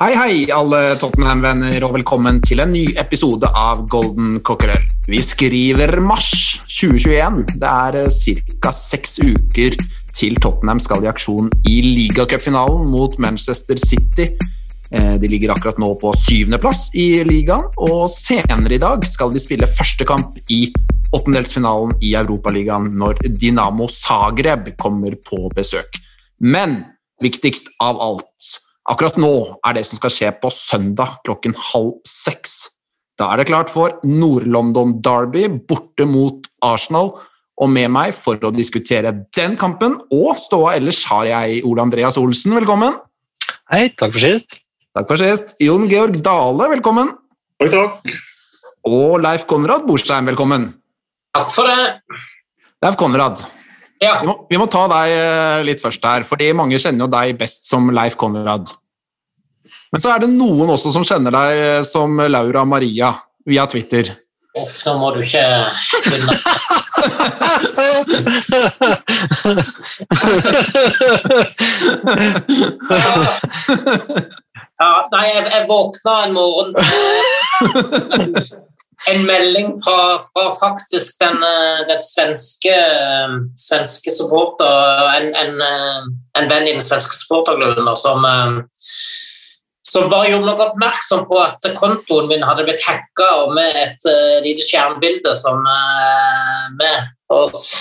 Hei, hei, alle Tottenham-venner, og velkommen til en ny episode av Golden Cockerel. Vi skriver mars 2021. Det er ca. seks uker til Tottenham skal i aksjon i ligacupfinalen mot Manchester City. Eh, De ligger akkurat nå på syvendeplass i ligaen, og senere i dag skal de spille første kamp i åttendelsfinalen i Europaligaen når Dinamo Zagreb kommer på besøk. Men viktigst av alt Akkurat nå er det som skal skje på søndag klokken halv seks. Da er det klart for Nord-London Derby borte mot Arsenal. Og med meg for å diskutere den kampen og ståa ellers har jeg Ole Andreas Olsen, velkommen. Hei, takk for sist. Takk for sist. Jon Georg Dale, velkommen. Takk, takk. Og Leif Konrad Borsheim, velkommen. Takk for det. Leif Konrad, Ja, vi må, vi må ta deg eh, litt først her, fordi mange kjenner jo deg best som Leif Konrad. Men så er det noen også som kjenner deg eh, som Laura Maria via Twitter. uff, nå må du ikke begynne. Ja, nei, jeg, jeg våkna en morgen en melding fra, fra faktisk den, eh, den svenske, eh, svenske supporter, en, en, eh, en venn i den svenske supporterklubben som som bare gjorde meg oppmerksom på at kontoen min hadde blitt hacka med et uh, lite skjermbilde som uh, med oss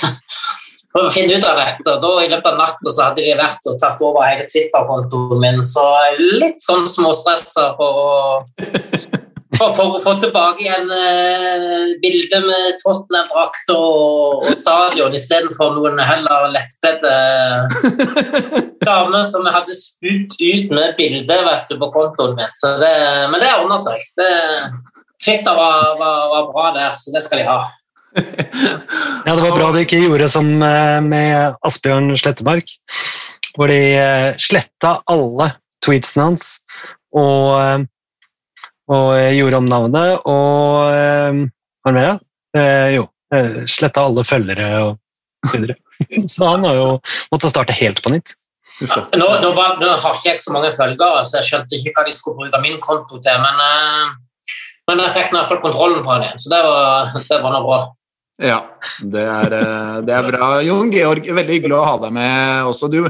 for å finne ut av dette. Da I løpet av natta så hadde de vært og tatt over hele Twitter-kontoen min, så litt sånn småstressa på å for, å få tilbake igjen uh, bilde med Tottenham-drakt og, og stadion istedenfor noen heller lettkledde damer som jeg hadde spurt ut med bilde vet på kontoen min. Det, men det ordna seg. Det, Twitter var, var, var bra der, så det skal de ha. Ja, det var bra de ikke gjorde som eh, med Asbjørn Slettemark, hvor de eh, sletta alle tweetsene hans og, eh, jeg gjorde om navnet og eh, Hva mer, da? Eh, jo, eh, sletta alle følgere og så videre. Så han har jo måttet starte helt på nytt. Nå, nå, var, nå har ikke jeg så mange følgere, så jeg skjønte ikke hva de skulle bruke min konto til. Men, eh, men jeg fikk i hvert fall kontrollen på den igjen, så det var, det var noe bra. Ja, det er, eh, det er bra. Jon Georg, veldig hyggelig å ha deg med også. Du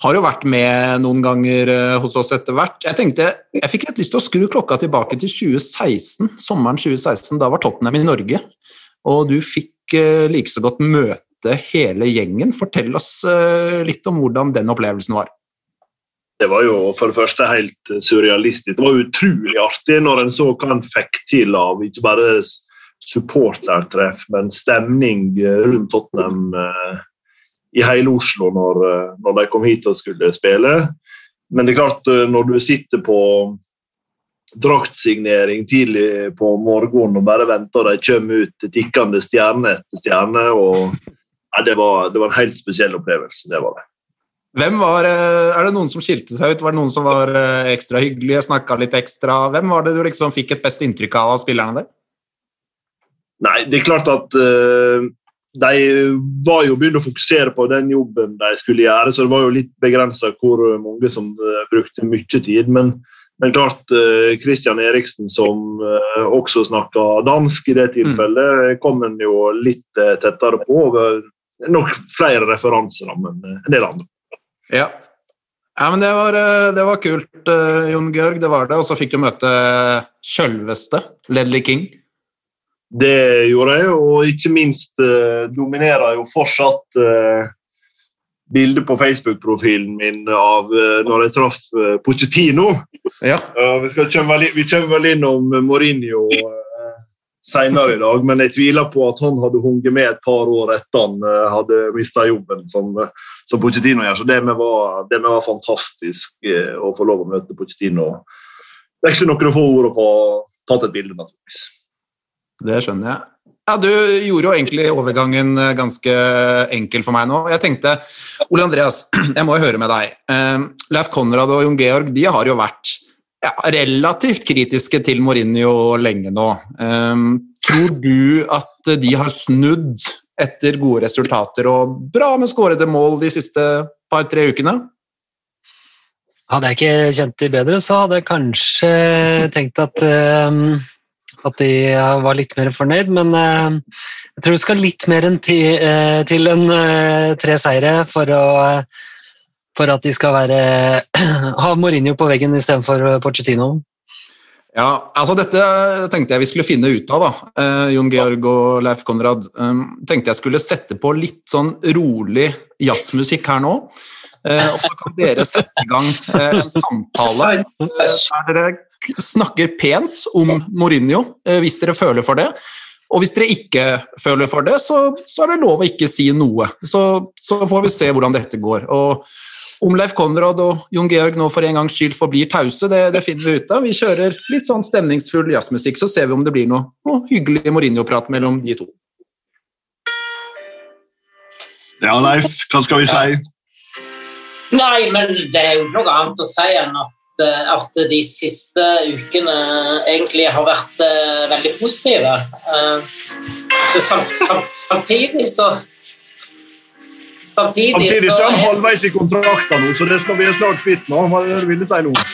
har jo vært med noen ganger eh, hos oss etter hvert. Jeg tenkte, jeg fikk litt lyst til å skru klokka tilbake til 2016, sommeren 2016. Da var Tottenham i Norge, og du fikk eh, like så godt møte hele gjengen. Fortell oss eh, litt om hvordan den opplevelsen var. Det var jo for det første helt surrealistisk. Det var utrolig artig når en så hva en fikk til av ikke bare supportertreff, men stemning rundt Tottenham i hele Oslo når, eh, når de kom hit og skulle spille. Men det er klart, eh, når du sitter på draktsignering tidlig på morgenen og bare venter, og de kommer ut tikkende stjerne etter stjerne og ja, det, var, det var en helt spesiell opplevelse. det var det. Hvem var, eh, er det noen som skilte seg ut? Var det noen som var ekstra hyggelige, snakka litt ekstra? Hvem var det du liksom fikk et best inntrykk av av spillerne der? Nei, det er klart at de var jo begynt å fokusere på den jobben de skulle gjøre, så det var jo litt begrensa hvor mange som eh, brukte mye tid. Men, men klart, Kristian Christian Eriksen, som eh, også snakka dansk i det tilfellet, kom en jo litt eh, tettere på. Nok flere referanser, men eh, en del andre. Ja. ja men det var, eh, det var kult, eh, Jon Georg. Det var det. Og så fikk du møte sjølveste Ledley King. Det gjorde jeg, og ikke minst eh, dominerer jo fortsatt eh, bildet på Facebook-profilen min av eh, når jeg traff eh, Pochettino. Ja. Uh, vi, vel, vi kommer vel innom Mourinho eh, senere i dag, men jeg tviler på at han hadde hunget med et par år etter han eh, hadde mista jobben som, eh, som Pochettino gjør. Så det med var, det med var fantastisk eh, å få lov å møte Pochettino. Veksle noen få ord og få tatt et bilde, naturligvis. Det skjønner jeg. Ja, Du gjorde jo egentlig overgangen eh, ganske enkel for meg nå. Jeg tenkte, Ole Andreas, jeg må jo høre med deg. Eh, Leif Konrad og Jon Georg de har jo vært ja, relativt kritiske til Mourinho lenge nå. Eh, tror du at de har snudd etter gode resultater og bra med skårede mål de siste par-tre ukene? Hadde jeg ikke kjent de bedre, så hadde jeg kanskje tenkt at, eh, at de var litt mer fornøyd, men eh, jeg tror det skal litt mer enn ti, eh, til enn eh, tre seire for, å, for at de skal være, ha Mourinho på veggen istedenfor Pochettino. Ja, altså Dette tenkte jeg vi skulle finne ut av, da. Eh, Jon Georg og Leif Konrad. Eh, tenkte jeg skulle sette på litt sånn rolig jazzmusikk her nå. Eh, og så kan dere sette i gang eh, en samtale eh, der dere snakker pent om Mourinho, eh, hvis dere føler for det. Og hvis dere ikke føler for det, så, så er det lov å ikke si noe. Så, så får vi se hvordan dette går. Og om Leif Konrad og Jon Georg nå for en gangs skyld forblir tause, det, det finner vi ut av. Vi kjører litt sånn stemningsfull jazzmusikk, så ser vi om det blir noe, noe hyggelig Mourinho-prat mellom de to. Ja, Leif, hva skal vi si? Nei, men det er jo noe annet å si enn at, at de siste ukene egentlig har vært eh, veldig positive. Eh, samt, samt, samtidig så Samtidig, Samtidig så er han halvveis i kontrakten nå, så det vi er snart kvitt nå. Hva ville si nå?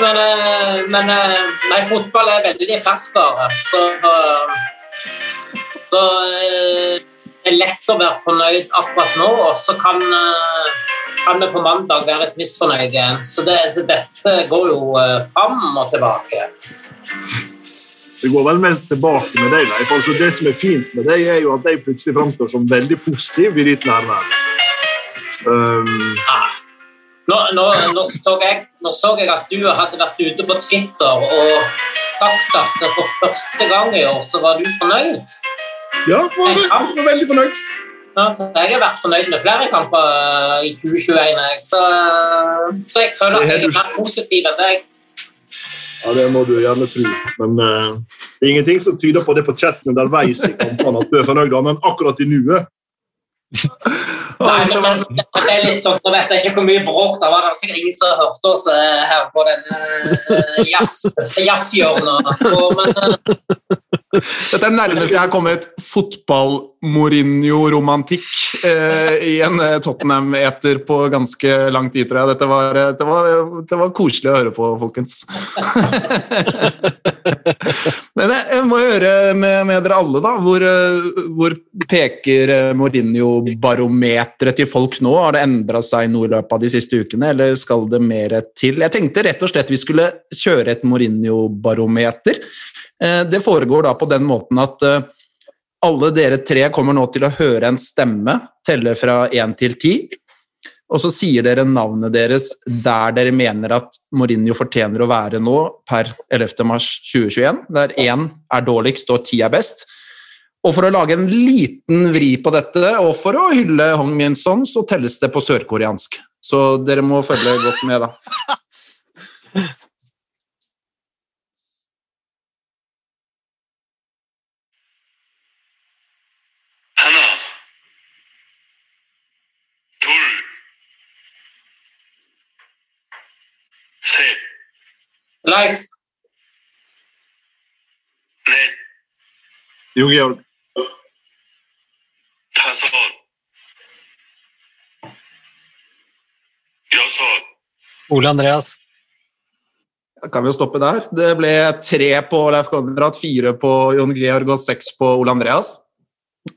Men, eh, men eh, nei, fotball er veldig ferskvare, så Så eh, det er lett å være fornøyd akkurat nå, og så kan, eh, kan vi på mandag være et misfornøyde igjen. Så, det, så dette går jo eh, fram og tilbake. Det går vel mest tilbake med deg, Leif. Altså, det som er fint med deg, er jo at de plutselig framstår som veldig positive i ditt nærvær. Um, Nå, nå, nå, så jeg, nå så jeg at du hadde vært ute på Twitter og sagt at for første gang i år så var du fornøyd. ja, var. Jeg var veldig fornøyd. Ja, jeg har vært fornøyd med flere kamper eh, i 2021. Så, så jeg føler at jeg er mer positiv enn deg. Ja, Det må du gjerne tro. Men uh, det er ingenting som tyder på det på chatten underveis i kampene at du er fornøyd, men akkurat i nuet Nei, men, men det er litt sånn, Nå vet jeg ikke hvor mye bråk det var. Det var sikkert ingen som hørte oss eh, her på den uh, jazz, jazzhjørnet. Og, Men Dette er det nærmeste jeg har kommet fotball-Mourinho-romantikk eh, i en eh, Tottenham-eter på ganske lang tid, tror jeg. Dette var, eh, det var, det var koselig å høre på, folkens. Men jeg, jeg må høre med, med dere alle, da. Hvor, eh, hvor peker eh, Mourinho-barometeret til folk nå? Har det endra seg noe i løpet av de siste ukene, eller skal det mer til? Jeg tenkte rett og slett vi skulle kjøre et Mourinho-barometer. Eh, Det foregår da på den måten at eh, alle dere tre kommer nå til å høre en stemme telle fra én til ti. Og så sier dere navnet deres der dere mener at Mourinho fortjener å være nå per 11. mars 2021, der én er dårligst og ti er best. Og for å lage en liten vri på dette, og for å hylle Hong Min-son, så telles det på sørkoreansk. Så dere må følge godt med, da. Leif? Nei. Jo, Georg. Han svar. Ole Andreas? Da kan vi jo stoppe der. Det ble tre på Leif Konrad, fire på Jon Georg og seks på Ole Andreas.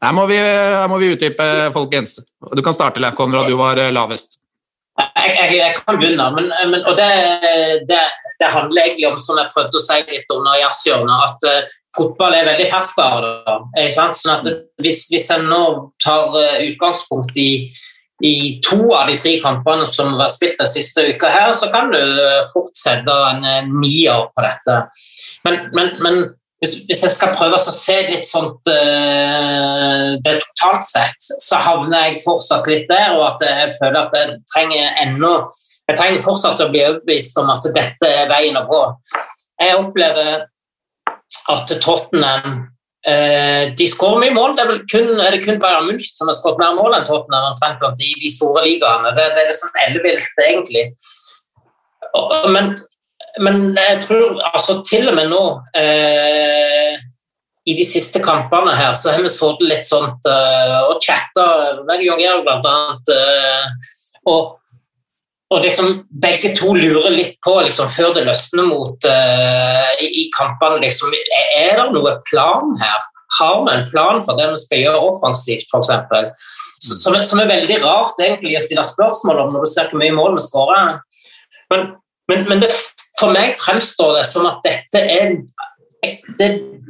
Her må vi, her må vi utdype, folkens. Du kan starte, Leif Konrad. Du var eh, lavest. Jeg, jeg, jeg kan begynne, men, men og det, det det handler egentlig om, som jeg prøvde å si litt under jazzhjørnet, at uh, fotball er veldig ferskvare. Sånn hvis, hvis en nå tar uh, utgangspunkt i, i to av de tre kampene som var spilt den siste uka her, så kan du fort sette en uh, nier på dette. Men, men, men hvis, hvis jeg skal prøve å se litt sånt eh, det totalt sett, så havner jeg fortsatt litt der, og at jeg føler at jeg trenger ennå Jeg trenger fortsatt å bli overbevist om at dette er veien å gå. Jeg opplever at Tottenham eh, de skårer mye mål. Det er, kun, er det kun Bayern München som har skåret mer mål enn Tottenham omtrent blant de, de store ligaene. Det, det er liksom ellevilt, egentlig. Men, men jeg tror altså til og med nå eh, i de siste kampene her så har vi sittet litt sånt uh, og chatta, meg og Jon Georg annet. eh, og og liksom begge to lurer litt på, liksom, før det løsner mot uh, i, kampene liksom, er, det noe plan her? Har vi en plan for det vi skal gjøre offensivt, f.eks.? Som, som er veldig rart egentlig å stille spørsmål om når du ser hvor mye mål vi skårer. Men, men, men det, for meg fremstår det som at dette er det,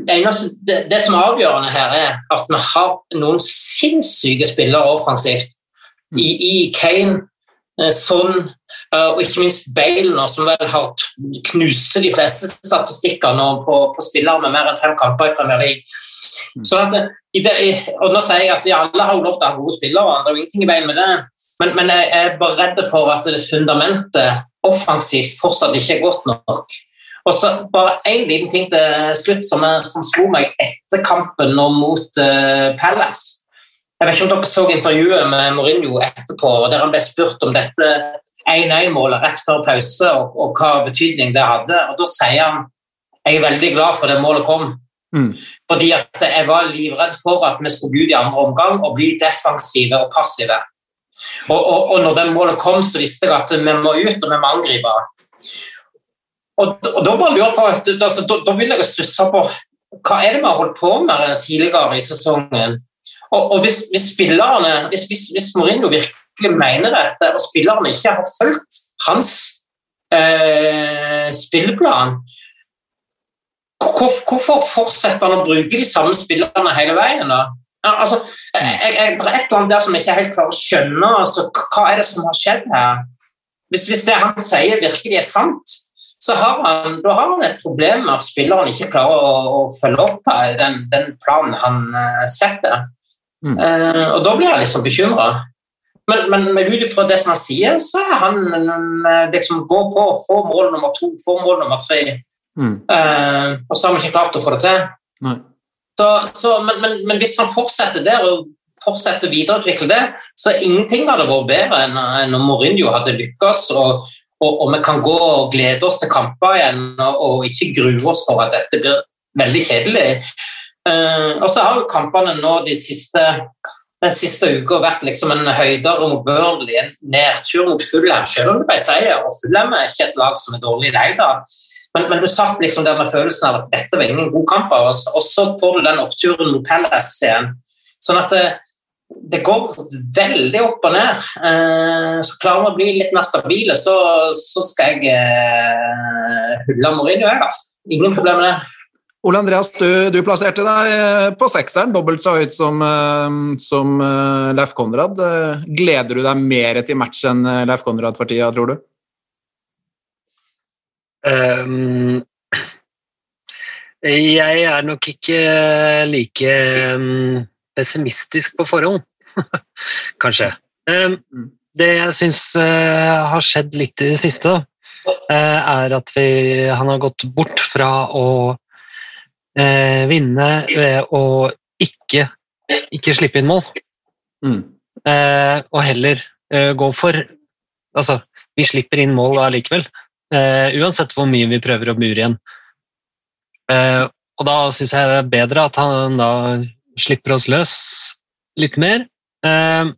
eneste, det, det som er avgjørende her, er at vi har noen sinnssyke spillere offensivt. I, i Kane, eh, Son eh, og ikke minst Bale, som vel har knuser de fleste statistikker nå på, på spillere med mer enn fem kamper i Premier League. Sånn at det, i det, og Nå sier jeg at de alle har lov til å ha gode spillere, det er jo ingenting i veien med det. Men, men jeg er bare redd for at det fundamentet offensivt fortsatt ikke er godt nok. Og så bare en liten ting til slutt som, som slo meg etter kampen nå mot uh, Palace. Jeg vet ikke om dere så intervjuet med Mourinho etterpå, der han ble spurt om dette 1-1-målet rett før pause og, og hva betydning det hadde. Og Da sier han jeg er veldig glad for det målet kom. Mm. Fordi at jeg var livredd for at vi skulle gå ut i andre omgang og bli defensive og passive. Og, og, og når det målet kom, så visste jeg at vi må ut og vi må angripe. Og, og da bare lurer på, altså, da, da begynner jeg å stusse på hva er det vi har holdt på med tidligere i sesongen. Og, og hvis, hvis spillerne, hvis, hvis, Mourinho virkelig mener dette, og spillerne ikke har fulgt hans eh, spilleplan, hvor, hvorfor fortsetter han å bruke de samme spillerne hele veien? da? Altså, jeg, jeg, det er et eller annet der som jeg ikke helt klarer å skjønne. Altså, hva er det som har skjedd her? Hvis, hvis det han sier virkelig er sant, så har han, da har han et problem med at spilleren ikke klarer å, å følge opp den, den planen han eh, setter. Mm. Eh, og da blir jeg liksom bekymra. Men, men, men ut ifra det som han sier, så er han eh, liksom gå på, få mål nummer to, få mål nummer tre. Mm. Uh, og så har vi ikke klart å få det til. Så, så, men, men, men hvis han fortsetter der og fortsetter å videreutvikle det, så ingenting hadde vært bedre enn enn om Mourinho hadde lykkes, og, og, og vi kan gå og glede oss til kamper igjen og, og ikke grue oss for at dette blir veldig kjedelig. Eh, og så har jo kampene nå de siste den siste uka vært liksom en høydere mot Burnley, en nedtur mot Fulham, selv om det ble seier. Og Fulham er ikke et lag som er dårlig i det da. Men, men du satt liksom der med følelsen av at dette var ingen god kamp, og så, og så får du den oppturen mot Palace igjen. Sånn at det, det går veldig opp og ned. Eh, så klarer vi å bli litt mer stabile, så, så skal jeg eh, hulle Mourinho. Jeg, altså. Ingen problem med det. Ole Andreas, du, du plasserte deg eh, på sekseren, dobbelt så høyt som, eh, som eh, Leif Konrad. Gleder du deg mer til match enn Leif Konrad for tida, tror du? Um, jeg er nok ikke like pessimistisk på forhånd, kanskje. Mm. det jeg syns har skjedd litt i det siste, er at vi, han har gått bort fra å eh, vinne ved å ikke, ikke slippe inn mål, Mm. eh, og heller eh, gå for Altså, vi slipper inn mål allikevel. Eh, uansett hvor mye vi prøver å mure igjen. Eh, og da syns jeg det er bedre at han da slipper oss løs litt mer. Eh,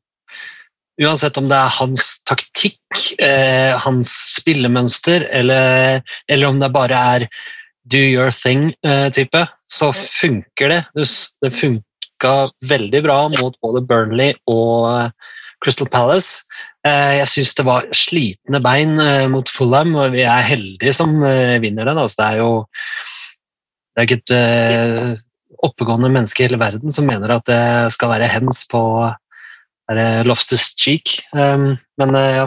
uansett om det er hans taktikk, eh, hans spillemønster, eller, eller om det bare er do your thing-type, så funker det. Det, funka veldig bra mot både Burnley og eh, Crystal Palace. Uh, Jeg syns det var slitne bein uh, mot Fulham, og vi er heldige som eh, vinner den. Altså, det er jo det er ikke et eh, oppegående menneske i hele verden som mener at det skal være hens på, Loftus Cheek. Um, men eh, ja.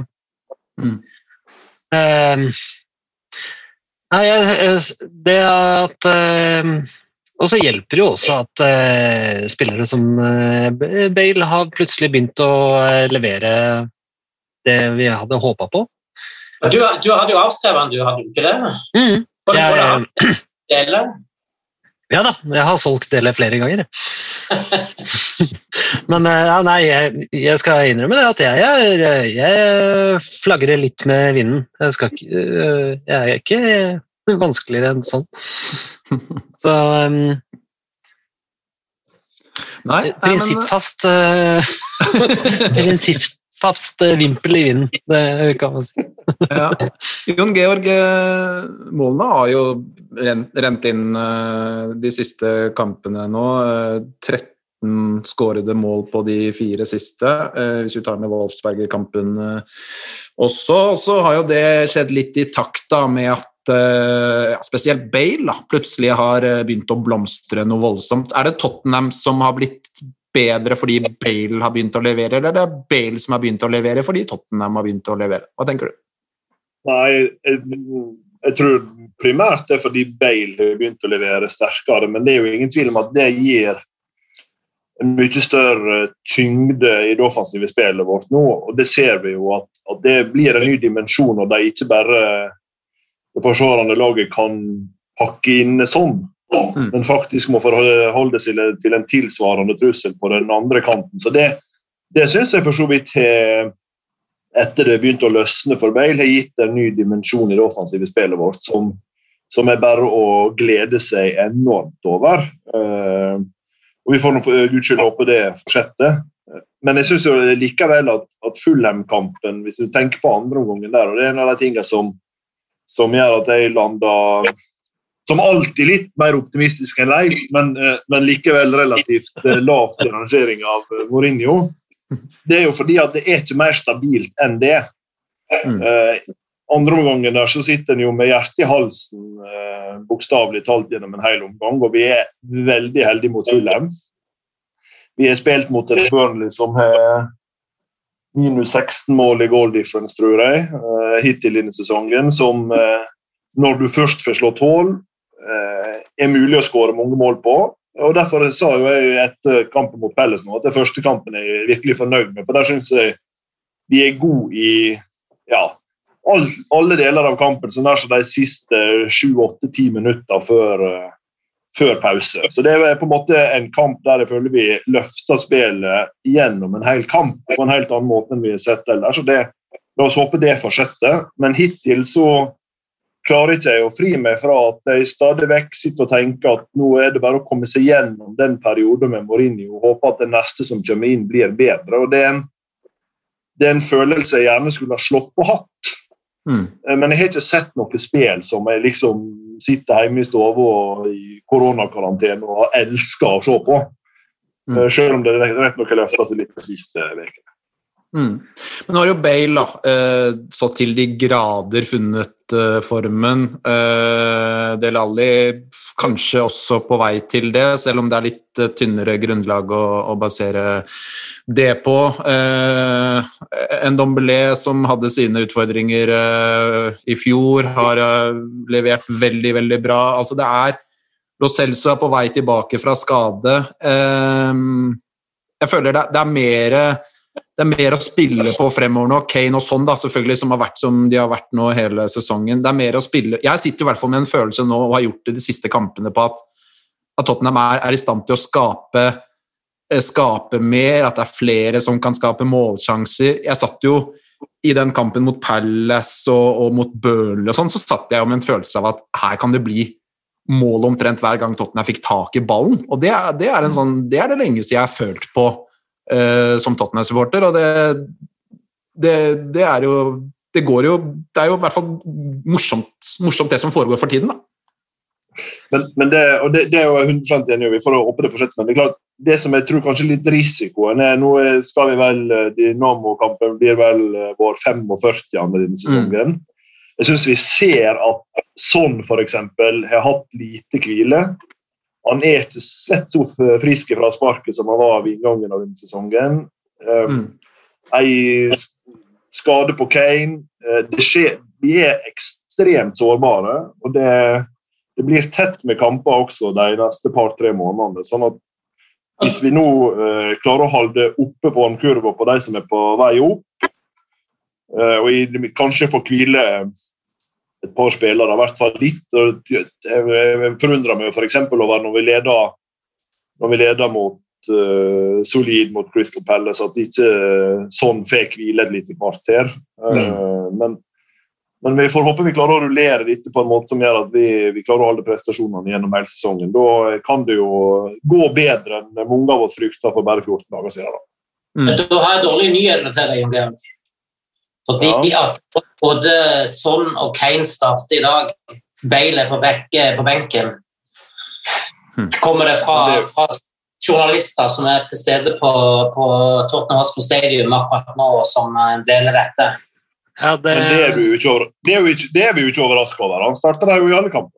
Mm. Um, nei, det at um, Og så hjelper det jo også at eh, spillere som eh, Bale har plutselig begynt å eh, levere det vi hadde håpa på. Du, du hadde jo avskrevet han, du hadde jo ikke det? Mm. Jeg-. Ja da, jeg har solgt deler flere ganger. Men eh, ja, nei, jeg, jeg skal innrømme det at jeg, jeg, jeg flagrer litt med vinden. Jeg, skal ikke, eh, jeg er ikke vanskeligere enn sånn. Så um, Nei, nei, men, prinsippfast Prinsippfast eh, vimpel i vinden, det kan man si. ja. Jon Georg, eh, har jo rent, inn eh, de siste kampene nå. Eh, 13 skårede mål på de fire siste, hvis vi tar med Wolfsberger-kampen også. Så har jo det skjedd litt i takt da, med at ja, spesielt Bale da, plutselig har begynt å blomstre noe voldsomt. Er det Tottenham som har blitt bedre fordi Bale har begynt å levere, eller er det Bale som har begynt å levere fordi Tottenham har begynt å levere? Hva tenker du? Nei, jeg, jeg tror primært det er fordi Bale har begynt å levere sterkere, men det er jo ingen tvil om at det gir en mye større tyngde i det offensive spillet vårt nå. og Det ser vi jo at, at det blir en ny dimensjon, og de ikke bare det forsvarende laget kan pakke inn sånn, Mm. men faktisk må forholde seg til en tilsvarende trussel på den andre kanten. Så det, det syns jeg for så vidt etter det begynte å løsne for Bale, har gitt en ny dimensjon i det offensive spillet vårt som, som er bare å glede seg enormt over. Uh, og Vi får nå for guds skyld håpe det fortsetter. Men jeg syns likevel at, at Fulham-kampen, hvis du tenker på andreomgangen der, og det er en av de tingene som, som gjør at jeg lander som alltid litt mer optimistisk enn Leif, men, eh, men likevel relativt eh, lavt i rangeringa av eh, Mourinho. Det er jo fordi at det er ikke mer stabilt enn det. Mm. Eh, andre omgangen der så sitter en jo med hjertet i halsen eh, bokstavelig talt gjennom en hel omgang, og vi er veldig heldige mot Fulham. Vi har spilt mot et Burnley som har minus 16 mål i goal difference, tror jeg, eh, hittil denne sesongen, som eh, når du først får slått hull, er mulig å skåre mange mål på. Og Derfor sa jo jeg etter kampen mot Pelles nå at det første kampen er jeg virkelig fornøyd med. For der syns jeg vi er gode i ja, alle deler av kampen, som nær som de siste sju-åtte-ti minutter før, eh, før pause. Så det er på en måte en kamp der jeg føler vi løfter spillet gjennom en hel kamp på en helt annen måte enn vi har sett ellers. Så det, la oss håpe det fortsetter. Men hittil så klarer ikke jeg å fri meg fra at jeg stadig vekk sitter og tenker at nå er det bare å komme seg gjennom den perioden med Mourinho og håpe at det neste som kommer inn, blir bedre. og Det er en, det er en følelse jeg gjerne skulle ha slått på hatt. Mm. Eh, Men jeg har ikke sett noe spill som jeg liksom sitter hjemme i stua i koronakarantene og elsker å se på. Mm. Eh, Selv om det rett nok har løfta seg litt de siste ukene. Mm. Men nå har jo Bale da, eh, så til de grader funnet eh, formen. Eh, Del Alli kanskje også på vei til det, selv om det er litt tynnere grunnlag å, basere det på. En Dombelé som hadde sine utfordringer i fjor, har levert veldig, veldig bra. Altså det er Lo Celso er på vei tilbake fra skade. Jeg føler det er mer det er mer å spille på fremover nå. Kane og sånn, da, selvfølgelig, som har vært som de har vært nå hele sesongen. Det er mer å spille Jeg sitter i hvert fall med en følelse nå, og har gjort det de siste kampene, på at, at Tottenham er, er, i stand til å skape, eh, skape mer, at det er flere som kan skape målsjanser. Jeg satt jo i den kampen mot Palace og, og mot Burnley og sånn, så satt jeg jo med en følelse av at her kan det bli mål omtrent hver gang Tottenham fikk tak i ballen. Og det, er- det, er, en sånn, det er det lengste jeg har følt på som Tottenham-supporter. Og det, det, det er jo det går jo Det er jo i hvert fall morsomt, morsomt det som foregår for tiden, da. Men, men det, og det, det er jo 100 enig i, for å håpe det fortsetter. Men det er klart, det som jeg tror kanskje litt risikoen er Nå skal vi vel eh, Dynamo-kampen blir vel eh, vår 45. denne sesongen. Jeg syns vi ser at Sånn f.eks. har hatt lite hvile. Han er ikke slett så frisk fra sparket som han var ved inngangen av denne sesongen. Um, Mm. Ei skade på Kane eh, det skjer, Vi er ekstremt sårbare, og det, det blir tett med kamper også de neste par-tre månedene. sånn at hvis vi nå eh, klarer å holde oppe formkurva på de som er på vei opp, eh, og i, kanskje få hvile et par spillere, i hvert fall litt. og Jeg, forundrer meg f.eks. over når vi leder, når vi leder mot uh, solid mot Crystal Palace, at ikke sånn fikk hvile et lite kvarter. Eh, men, men vi får håpe vi klarer å rullere dette på en måte som gjør at vi, vi klarer å holde prestasjonene gjennom hele sesongen. Da kan det jo gå bedre enn mange av oss frykta for bare 14 dager siden. Da. Men da har jeg dårlige nyheter til deg, Jan Georg. Fordi at både Son og Kane starter i dag. Bale er på, bekke, på benken. Hmm. Kommer det fra, fra journalister som er til stede på, på Tottenham Hotspur Stadium akkurat nå, som eh, deler dette? Ja, det, Men det er vi jo ikke, over, det er ikke, er vi jo ikke overraska over. Han starter jo i alle kamper.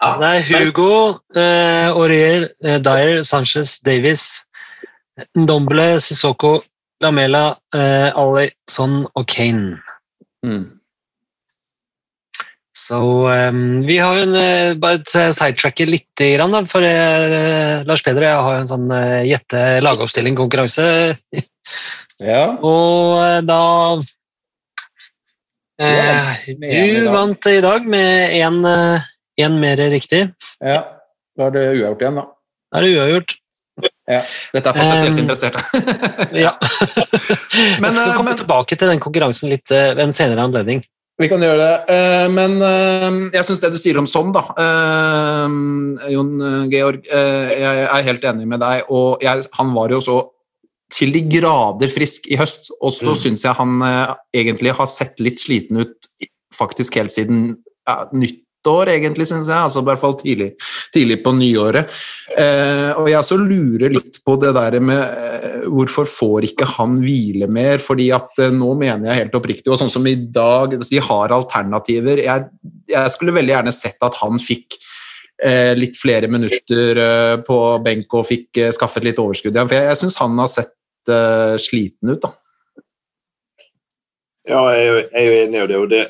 Ja. det er Hugo, eh, Aurier, eh, Dyer, Sanchez, Davies, Ndombele, Sissoko, Lamela, eh, Ali, Son og Kane. Mm. Så um, vi har jo en uh, Bare eh, sidetracker litt, grann, da, for uh, Lars Peder og jeg har jo en sånn uh, gjette lagoppstilling-konkurranse. Ja. Og da Du vant i dag med én mer riktig. Ja. Da er det uavgjort igjen, da. Da er det uavgjort. Dette er for spesielt Um, interesserte. Ja. Men, skal eh, komme men- tilbake til den konkurransen litt eh, ved en senere anledning. Vi kan gjøre det. Eh, Men jeg syns det du sier om sånn da Jon Georg, jeg er helt enig med deg. Og jeg, han var jo så til de grader frisk i høst, og så Mm. syns jeg han egentlig har sett litt sliten ut faktisk helt siden ja, nyttår, egentlig, syns jeg. Altså i hvert fall tidlig, tidlig på nyåret. Eh, og jeg også lurer litt på det der med eh, hvorfor får ikke han hvile mer? Fordi at eh, nå mener jeg helt oppriktig, og sånn som i dag, de har alternativer. Jeg, jeg skulle veldig gjerne sett at han fikk eh, litt flere minutter eh, på benk og fikk eh, skaffet litt overskudd igjen. For jeg, jeg syns han har sett sliten ut, da. Ja, jeg er jo, jeg er jo enig i det. og det.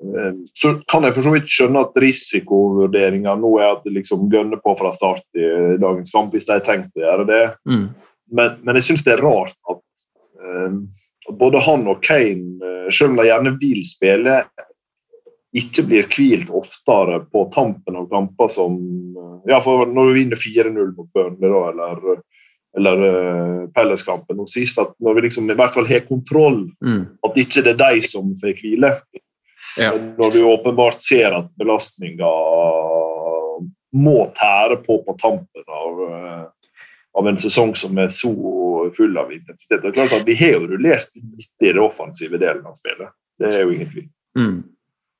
Eh, Så kan jeg for så vidt skjønne at risikovurderinga nå er at de liksom gønner på fra start i dagens kamp, hvis de har tenkt å gjøre det. Mm. Men, men jeg syns det er rart at eh, at både han og Kane, eh, selv om de gjerne vil spille, ikke blir hvilt oftere på tampen av kamper som eh, Ja, for når vi vinner 4-0 mot Burnley, da, eller, eller uh, Pelles-kampen nå sist, at når vi liksom i hvert fall har kontroll, Mm. at ikke det er de som får hvile. Ja. Når du åpenbart ser at belastninga må tære på på tampen av, eh, av en sesong som er så full av intensitet. Det er klart at Vi har jo rullert litt i det offensive delen av spillet. Det er jo ingen tvil. Mm.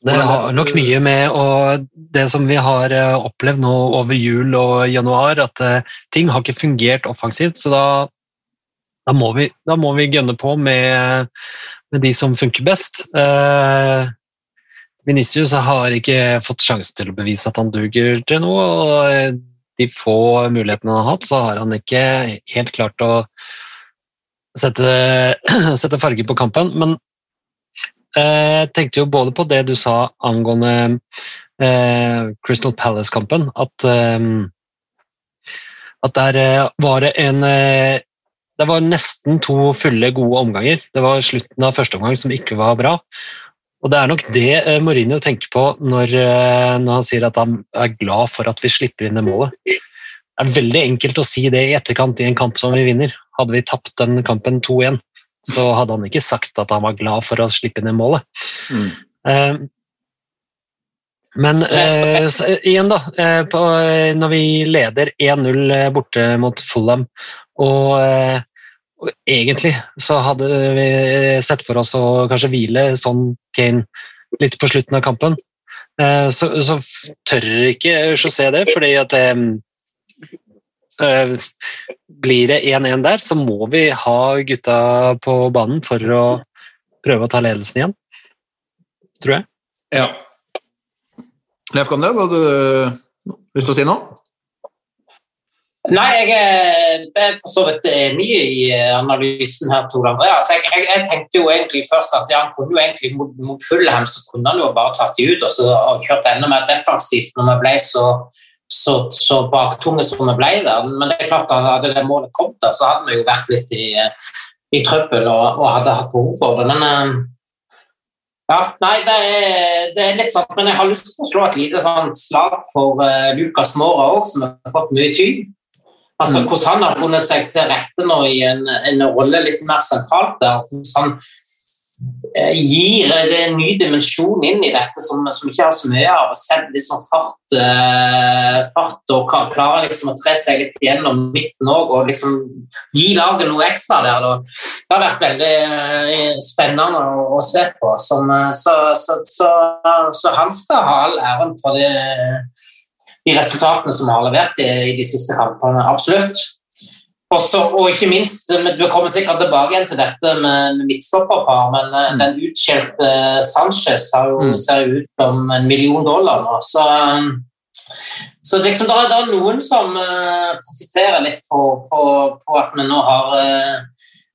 Det har nok mye med og det som vi har eh, opplevd nå over jul og januar, at eh, ting har ikke fungert offensivt. Så da, da, må, vi, da må vi gønne på med, med de som funker best. Eh, Vinicius har ikke fått sjansen til å bevise at han duger til noe. og eh, De få mulighetene han har hatt, så har han ikke helt klart å sette, sette farge på kampen. Men Eh, Jeg tenkte jo både på det du sa angående eh, Crystal Palace-kampen, at, eh, at der eh, var det en eh, Det var nesten to fulle, gode omganger. Det var slutten av første omgang som ikke var bra. Og det er nok det eh, Mourinho tenker på når, eh, når han sier at han er glad for at vi slipper inn det målet. Det er veldig enkelt å si det i etterkant i en kamp som vi vinner. Hadde vi tapt den kampen 2-1, så hadde han ikke sagt at han var glad for å slippe inn det målet. Mm. Eh, men eh, så, igjen, da. Eh, på, eh, når vi leder 1-0 eh, borte mot Fulham, og egentlig så hadde vi sett for oss å kanskje hvile sånn Kane litt på slutten av kampen, eh, så, så tør ikke José det, fordi at eh, blir det 1-1 der, så må vi ha gutta på banen for å prøve å ta ledelsen igjen. Tror jeg. Ja. Leif hva har du lyst til å si nå? Nei, jeg er, for så vidt enig i analysen her til Ole Andreas. Jeg, jeg, jeg tenkte jo egentlig først at ja, han kunne jo egentlig mot, mot Fulham så kunne han jo bare tatt de ut og, så, og kjørt enda mer defensivt når vi ble så, så, så baktunge som vi ble der. Men det er klart at hadde det målet kommet der, så hadde vi jo vært litt i, i trøbbel og, og hadde hatt behov for det. Men eh, ja, nei, det er, det er litt sant, men jeg har lyst til å slå et lite sånn slag for uh, Lukas Mora òg, som har fått mye tyd. Altså, Hvordan han har funnet seg til rette nå i en, en rolle litt mer sentralt der. Hvordan han eh, gir det en ny dimensjon inn i dette som, som ikke har så mye av. Sett liksom sånn fart, eh, fart og klar- klarer liksom å tre seg litt gjennom midten òg og liksom gi laget noe ekstra der. Det har vært veldig eh, spennende å, å se på. Som, eh, så, så, så, så han skal ha all æren for det de resultatene som vi har levert i, i de siste kampene. Absolutt. Også, og ikke minst, Vi kommer sikkert tilbake igjen til dette med, med midtstopperpar, men mm. den utskjelte Sanchez har jo, Mm. ser jo ut som en million dollar nå. Så, eh, så liksom, det, er, det er noen som uh, profitterer litt på, på, på at vi nå har uh,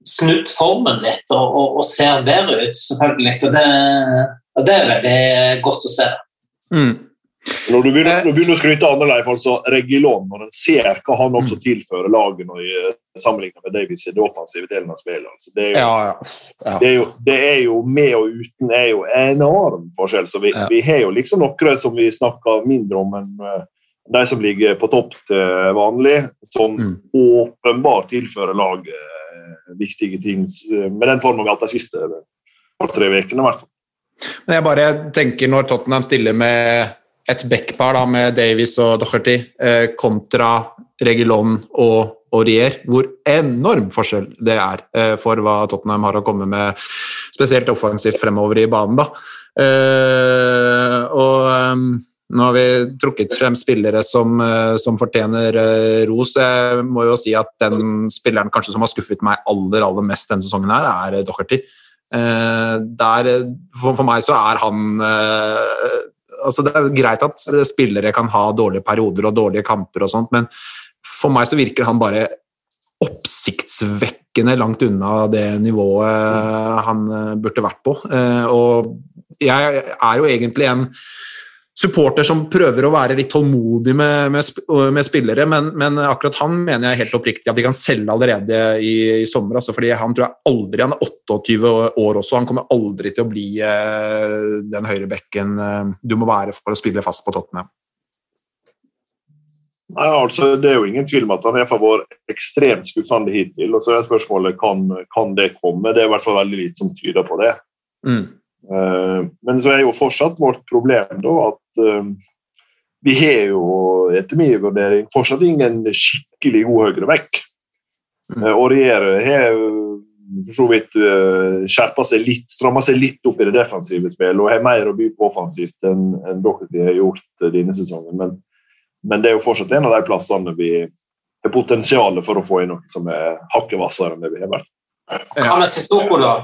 snudd formen litt og, og, og ser bedre ut, selvfølgelig. Og det, og det er veldig godt å se. Mm. Når du begynner, Eh. når du begynner å skryte av leif, altså Regilon, når en ser hva han også Mm. tilfører laget når sammenlignet sammenligner med Davies i det offensive delen av spillet altså, det, er jo, Ja, ja. det, er jo, det er jo med og uten er jo enorm forskjell. Så vi, Ja. vi har jo liksom noen som vi snakker mindre om enn eh, de som ligger på topp til vanlig, som Mm. åpenbart tilfører laget eh, viktige ting eh, med den formen vi har hatt de siste par-tre ukene. i hvert fall. Men jeg bare tenker når Tottenham stiller med et backpar da, med Davies og Docherty eh, kontra Regilon og Aurier, hvor enorm forskjell det er eh, for hva Tottenham har å komme med, spesielt offensivt fremover i banen. da. Eh, og um, nå har vi trukket frem spillere som, eh, som fortjener eh, ros. Jeg må jo si at den spilleren kanskje som har skuffet meg aller, aller mest denne sesongen, her, er Docherty. Der, for, meg så er han altså Det er greit at spillere kan ha dårlige perioder og dårlige kamper, og sånt, men for meg så virker han bare oppsiktsvekkende langt unna det nivået han eh, burde vært på. Eh, Og jeg er jo egentlig en supporter som prøver å være litt tålmodig med, med, med spillere, men, men akkurat han mener jeg helt oppriktig at de kan selge allerede i, i sommer. Altså, fordi Han tror jeg aldri, han er 28 år også, han kommer aldri til å bli eh, den høyrebekken eh, du må være for å spille fast på Tottenham. Nei, altså, Det er jo ingen tvil om at han i hvert fall har ekstremt skuffende hittil. og så er spørsmålet kan, kan det komme. Det er i hvert fall veldig lite som tyder på det. Mm. Eh, Men så er jo fortsatt vårt problem da at eh, vi har jo etter min vurdering fortsatt ingen skikkelig god høyreback. Mm. Uh, Aurier har jo for så vidt skjerpa seg litt, stramma seg litt opp i det defensive spillet og har mer å by på offensivt enn enn dere har gjort eh, denne sesongen. Men, men det er jo fortsatt en av de plassene vi har potensial for å få inn noe som er hakket hvassere enn det vi har vært. Hva med Sissoko, da?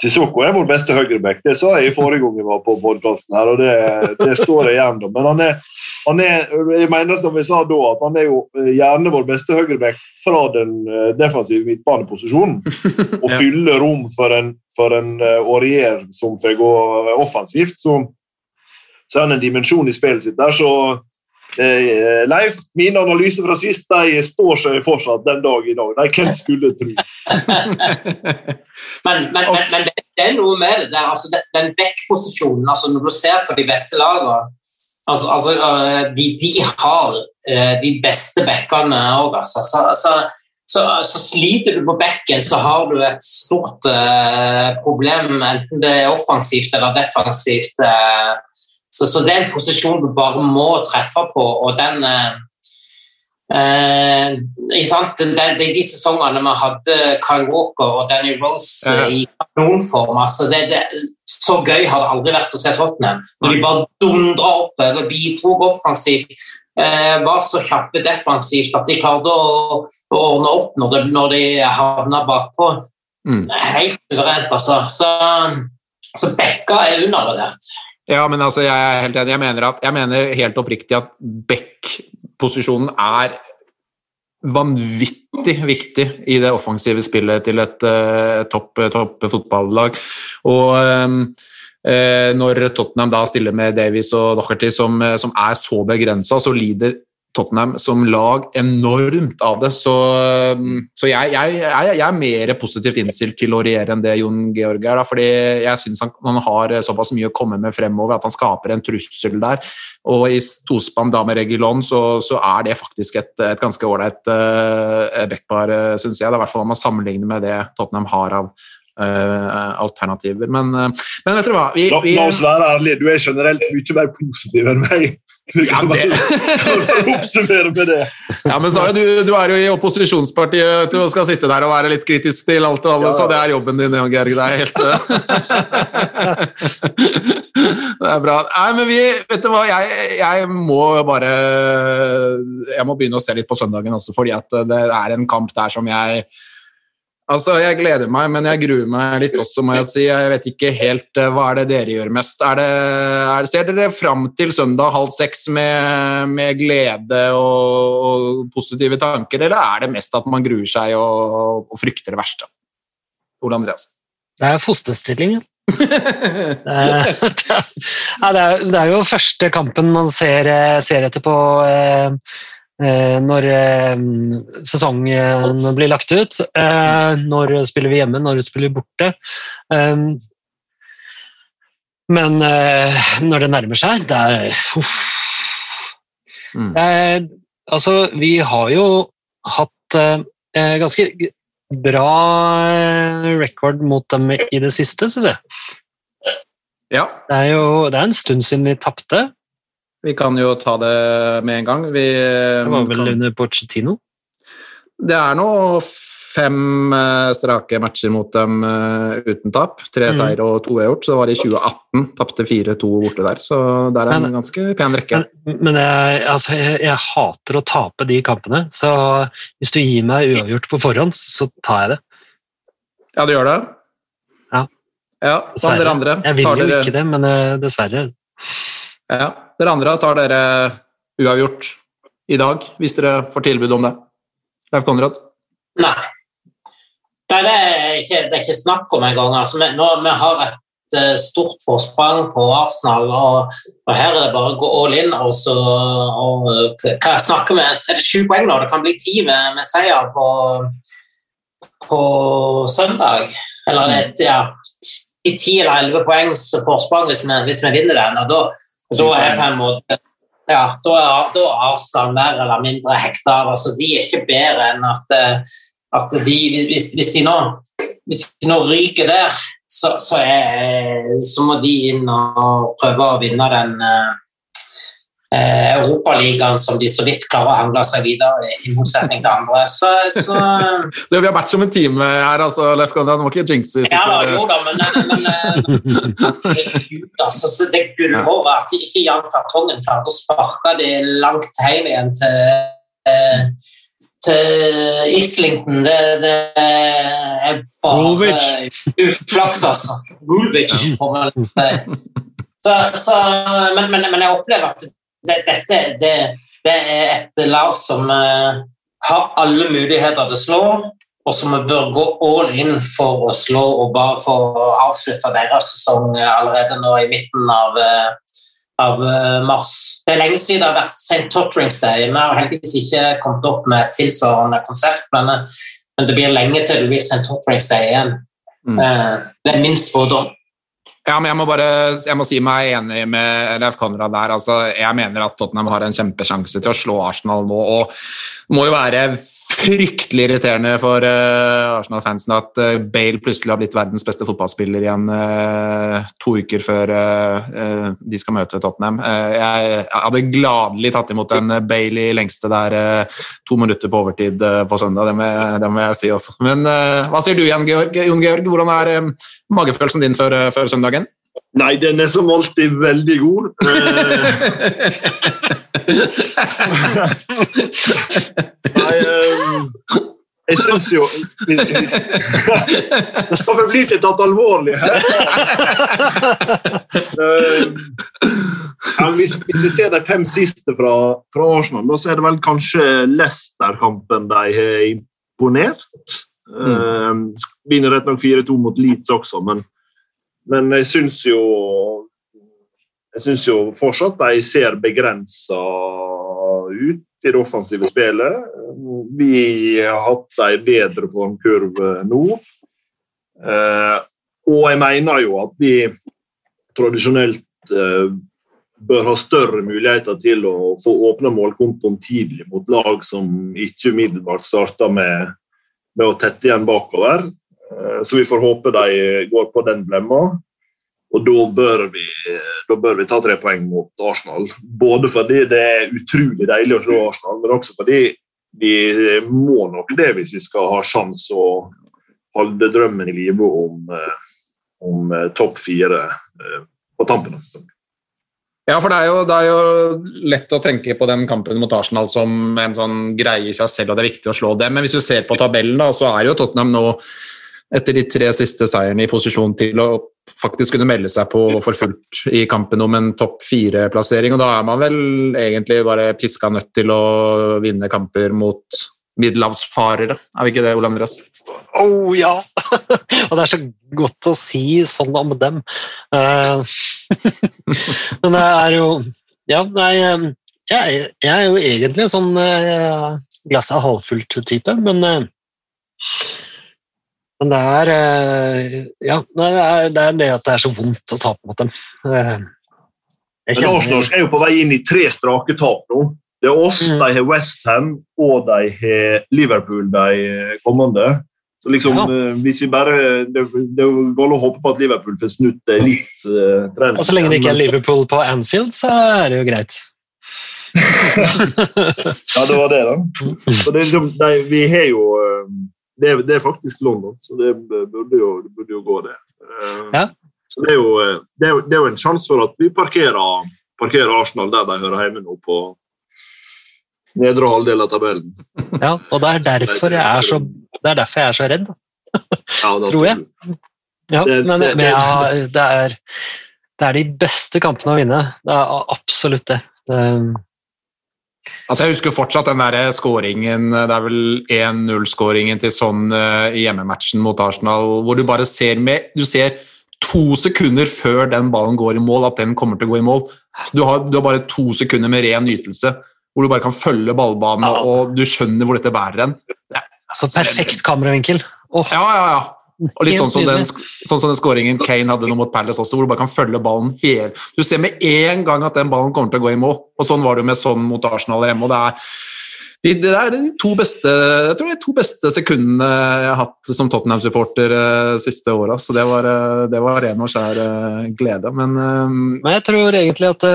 Sissoko er vår beste høyreback. Det sa jeg i forrige gang vi var på podkasten, og det, det står jeg igjen. Men han er, han er, jeg mener som vi sa da, at han er jo gjerne vår beste høyreback fra den eh, defensive midtbaneposisjonen. Og Ja. fyller rom for en, for en eh, som får gå offensivt. Så, så er han en dimensjon i spillet sitt der. så eh, Leif, min analyse fra sist de står seg fortsatt den dag i dag. Nei, hvem skulle tro. Men, men, men, men det, er noe med det der. Altså, den- back-posisjonen, altså når du ser på de beste lagene altså, altså, øh, de, de har øh, de beste backene òg, altså. Så, så, så, så sliter du på bekken, så har du et stort uh, problem, enten det er offensivt eller defensivt. øh. Så, så det er en posisjon du bare må treffe på, og den øh, Eh, ikke sant? De, de, de sesongene vi hadde Kyle Walker og Danny Rose Ja. eh, i kanonform altså det, det, Så gøy har det aldri vært å se Tottenham. Når de bare dundra oppover, bidro offensivt, eh, var så kjappe defensivt at de klarte å, å ordne opp når, de, når de havna bakpå. Mm. Helt suverent, altså. Så, så Bekka er undervurdert. Ja, men altså, jeg er helt enig. Jeg mener, at, jeg mener helt oppriktig at back-posisjonen er vanvittig viktig i det offensive spillet til et uh, topp, topp fotballag. Og um, uh, når Tottenham da stiller med Davies og Docherty, som, eh, som er så begrensa, så lider Tottenham som lag enormt av det. Så, så jeg, jeg, jeg, jeg er mer positivt innstilt til å regjere enn det Jon Georg er. Da, fordi jeg syns han, han har såpass mye å komme med fremover at han skaper en trussel der. Og i tospann da med Regulon så, så er det faktisk et, et ganske ålreit uh, backpar, uh, syns jeg. Det er i hvert fall om man sammenligner med det Tottenham har av uh, alternativer. Men, uh, men, vet du hva vi, La, vi, la oss være ærlige, du er generelt mye mer positiv enn meg. Vi Ja, kan bare, oppsummere med det. Ja, men er du, du er jo i opposisjonspartiet du, og skal sitte der og være litt kritisk til alt og alle, Ja, ja. så det er jobben din, Georg. Det er helt Det er bra. Nei, men vi Vet du hva, jeg, jeg må bare Jeg må begynne å se litt på søndagen også, fordi at det er en kamp der som jeg Altså, Jeg gleder meg, men jeg gruer meg litt også, må jeg si. Jeg vet ikke helt eh, hva er det dere gjør mest. Er det, er, ser dere fram til søndag halv seks med, med glede og, og positive tanker, eller er det mest at man gruer seg og, og frykter det verste? Ole Andreas? Det er fosterstillingen. Det er, det, er, det er jo første kampen man ser, eh, ser etter på eh, når eh, sesongen blir lagt ut. Eh, når spiller vi hjemme, når spiller vi borte. Eh, men eh, når det nærmer seg, det er uff. Mm. Eh, altså, vi har jo hatt eh, eh, ganske bra eh, record mot dem i det siste, syns jeg. Ja, Det er jo det er en stund siden vi tapte. Vi kan jo ta det med en gang. Vi, Det var vel kan, under Pochettino. det er nå fem eh, strake matcher mot dem eh, uten tap. Tre Mm. seier og to uavgjort. Så det var i 2018. Tapte 4-2 borte der. Så det er en ganske pen rekke. Men, men jeg, altså, jeg, jeg hater å tape de kampene, så hvis du gir meg uavgjort på forhånd, så tar jeg det. Ja, du gjør det? Ja. Ja, dere andre? Jeg vil jo dere- ikke det, men eh, dessverre. Ja, Dere andre tar dere uavgjort i dag, hvis dere får tilbud om det. Leif Konrad? Nei. Det er ikke, det er ikke snakk om engang. Altså, vi, nå, vi har et eh, stort forsprang på Arsenal, og, og her er det bare å gå all in. Og så, og, hva jeg snakker med, Er det sju poeng nå? Det kan bli ti med, med seier på, på søndag. Eller det, er, ja, i ti eller elleve poengs forsprang hvis vi, hvis vi vinner den. og da, da er på en måte ja, da er, da er Arsenal mer eller mindre hekta av. Altså, de er ikke bedre enn at, eh, at de, hvis, hvis, de nå, hvis de nå ryker der, så, så, er, så må de inn og prøve å vinne den eh, eh, Europaligaen som de så vidt klarer å hangle seg videre i, i motsetning til andre. Så, så Du, vi har vært som en time her, altså, Leif Gondian. Du må ikke jinxe. Ja da, jo da, men, men, men Herregud, altså. Så det gullhåret at ikke Jan Fartongen klarte å sparke det langt hjem igjen til, eh, til Islington, det, det er bare uflaks, altså. Woolwich. Så, så, men, men, men jeg opplever at det, dette det, det er et lag som eh, har alle muligheter til å slå, og som vi bør gå all in for å slå og bare for å avslutte deres sesong allerede nå i midten av, eh, av eh, mars. Det er lenge siden det har vært St. Totterings Day. Vi har heldigvis ikke kommet opp med et tilsvarende konsept, men, men det blir lenge til det blir St. Totterings Day igjen. Mm. Det er min spådom. Ja, men jeg må bare jeg må si meg enig med Leif Konrad der. Altså, jeg mener at Tottenham har en kjempesjanse til å slå Arsenal nå. og det må jo være fryktelig irriterende for uh, Arsenal-fansen at eh, Bale plutselig har blitt verdens beste fotballspiller igjen eh, to uker før eh, eh, de skal møte Tottenham. Eh, jeg, hadde gladelig tatt imot en Bale i lengste der eh, to minutter på overtid eh, på søndag, det må, jeg- det må jeg si også. Men eh, hva sier du igjen, Georg? Jon Georg? Hvordan er eh, magefølelsen din før, eh, før søndagen? Nei, den er som alltid veldig god. Nei, um, jeg syns jo Hvorfor blir ikke tatt alvorlig her? Um, hvis, hvis vi ser de fem siste fra, fra Arsenal, da, så er det vel kanskje Leicester-kampen de har imponert. Mm. vinner rett nok 4-2 mot Leeds også, men, men jeg syns jo Jeg syns jo fortsatt de ser begrensa ut i det offensive spillet. Vi har hatt ei bedre formkurve nå. Eh, og jeg mener jo at vi tradisjonelt eh, bør ha større muligheter til å få åpne målkontoen tidlig mot lag som ikke umiddelbart starter med, med å tette igjen bakover. Eh, så vi får håpe de går på den blemma. Og da bør, vi, da bør vi ta tre poeng mot Arsenal. Både fordi det er utrolig deilig å se Arsenal, men også fordi vi må nok det hvis vi skal ha sjanse å holde drømmen i live om, eh, om eh, topp fire på tampen av sesongen. Ja, for det er, jo, det er, jo, lett å tenke på den kampen mot Arsenal som en sånn greie i seg selv, og det er viktig å slå dem. Men hvis du ser på tabellen, da, så er jo Tottenham nå, etter de tre siste seierne, i posisjon til å faktisk kunne melde seg på for fullt i kampen om en topp fire-plassering. Og da er man vel egentlig bare piska nødt til å vinne kamper mot middelhavsfarere, er vi ikke det, Ole Andreas? Oh ja! og det er så godt å si sånn om dem. Uh, men det er jo Ja, nei, jeg, jeg er jo egentlig en sånn uh, glasset er halvfullt-type, men men det er Ja, det er, det er, det at det er så vondt å tape mot dem. Men Arsenal er jo på vei inn i tre strake tap nå. Det er oss, mm. de har Westham og de har Liverpool de kommende. Så liksom, ja. Eh, hvis vi bare, Det, det går å håpe på at Liverpool får snudd det litt. Uh, og Så lenge det ikke er Liverpool på Anfield, så er det jo greit. ja, det var det, da. Så det er liksom, de, vi har jo eh, det er, det er, faktisk London, så det burde jo, det burde jo gå, det. Ja. Så det er, jo, det, er jo, det er jo en sjanse for at vi parkerer, parkerer Arsenal der de hører hjemme nå, på nedre halvdel av tabellen. Ja, og det er derfor jeg er så, det jeg er så redd, ja, tror jeg. Ja, men, men ja, det, er, det er de beste kampene å vinne. Det er absolutt det. det Altså Jeg husker fortsatt den der skåringen, det er vel 1-0-skåringen til sånn i hjemmematchen mot Arsenal, hvor du bare ser med Du ser to sekunder før den ballen går i mål, at den kommer til å gå i mål. Så Du har, du har bare to sekunder med ren nytelse hvor du bare kan følge ballbanen, ja. og du skjønner hvor dette bærer hen. Så perfekt kameravinkel. Oh. Ja, ja, ja. Og litt sånn som, den, sånn som den skåringen Kane hadde nå mot Palace også, hvor du bare kan følge ballen helt Du ser med en gang at den ballen kommer til å gå i mål, og sånn var det jo med sånn mot Arsenal hjemme. og det er de, det er de to beste, jeg tror det er de to beste sekundene jeg har hatt som Tottenham-supporter de siste åra. Så det var, uh, det var ren og skjær uh, glede. Men, Men jeg tror egentlig at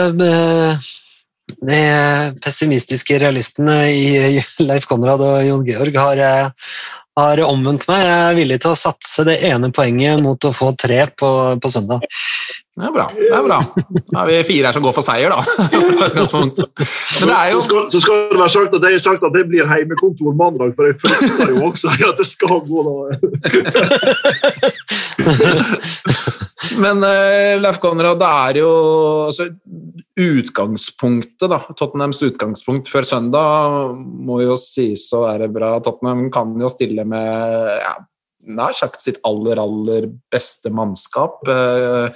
de pessimistiske realistene i Leif Konrad og Jon Georg har, har omvendt meg. Jeg er villig til å satse det ene poenget mot å få tre på, på søndag. Det er bra. det er bra. Da er vi fire her som går for seier, da. Men det er jo... så, skal, så skal det være sagt at jeg har sagt at det blir heimekontor mandag, for jeg frykter jo også at det skal gå da. Men uh, Leif Konrad, det er jo altså, utgangspunktet, da. Tottenhams utgangspunkt før søndag må jo sies å være bra. Tottenham kan jo stille med ja, nær sagt sitt aller, aller beste mannskap. Uh,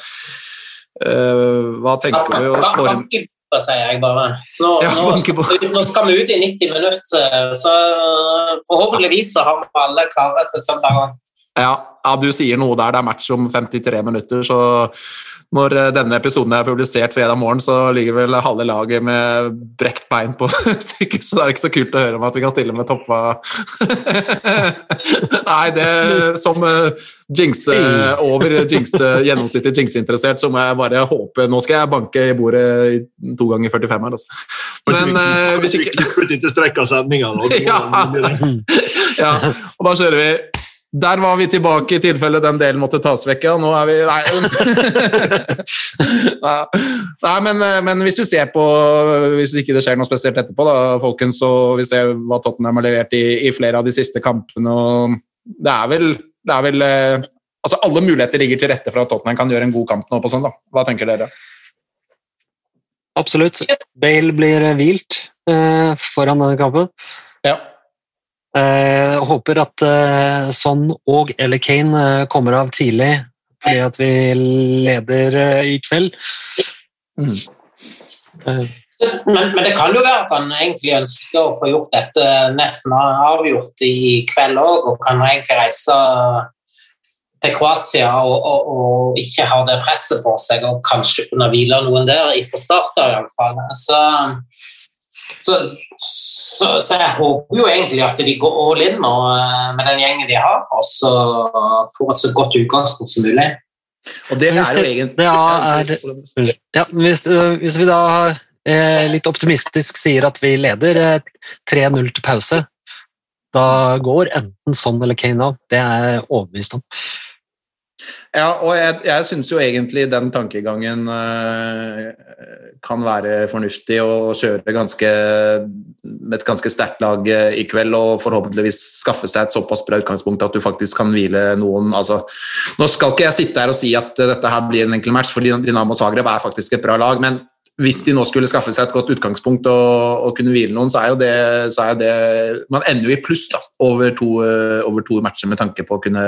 Uh, hva tenker du? For... Sier jeg bare. Nå, ja, nå, nå, skal vi ut i 90 minutter, så forhåpentligvis så har vi alle klare til søndag. Ja, ja, du sier noe der. Det er match om 53 minutter, så når eh, denne episoden er publisert fredag morgen, så ligger vel halve laget med brekt bein på sykehuset. Så det er ikke så kult å høre om at vi kan stille med toppa Nei, det som uh, jinxe over jinxe, gjennomsnittlig jinxeinteressert, så må jeg bare håpe Nå skal jeg banke i bordet to ganger 45 her, altså. Men uh, hvis ikke Kutt ikke strekk av sendinga nå. ja, og da kjører vi der var vi tilbake, i tilfelle den delen måtte tas vekk. Ja, nå er vi Nei, Nei men, men, hvis du ser på Hvis ikke det skjer noe spesielt etterpå, da, folkens, så vi ser hva Tottenham har levert i, i flere av de siste kampene og Det er vel, det er vel eh, Altså, alle muligheter ligger til rette for at Tottenham kan gjøre en god kamp nå på søndag. Hva tenker dere? absolutt. Bale blir eh, hvilt eh, foran denne kampen. Ja. Eh, håper at eh, Son og eller Kane eh, kommer av tidlig, fordi at vi leder eh, i kveld. Mm. Eh, Men, men det kan jo være at han egentlig ønsker å få gjort dette nesten avgjort i kveld òg, og kan egentlig reise til Kroatia og, og, og ikke ha det presset på seg, og kanskje kunne hvile noen der fra start av, iallfall. Så, så, så, så jeg håper jo egentlig at de går all in nå, eh, med den gjengen de har, og så får et så godt utgangspunkt som mulig. Og det er jo egentlig ja, er- Ja, hvis, øh, hvis vi da eh, litt optimistisk sier at vi leder eh, 3-0 til pause, da går enten Son eller Kane av. Det er jeg overbevist om. Ja, og jeg, jeg syns jo egentlig den tankegangen eh, kan være fornuftig å kjøre ganske, et ganske sterkt lag eh, i kveld og forhåpentligvis skaffe seg et såpass bra utgangspunkt at du faktisk kan hvile noen. Altså, nå skal ikke jeg sitte her og si at eh, dette her blir en enkel match, for Dinamo Zagreb er faktisk et bra lag, men hvis de nå skulle skaffe seg et godt utgangspunkt og, og kunne hvile noen, så er jo det, er det Man ender jo i pluss da, over to, eh, over to matcher med tanke på å kunne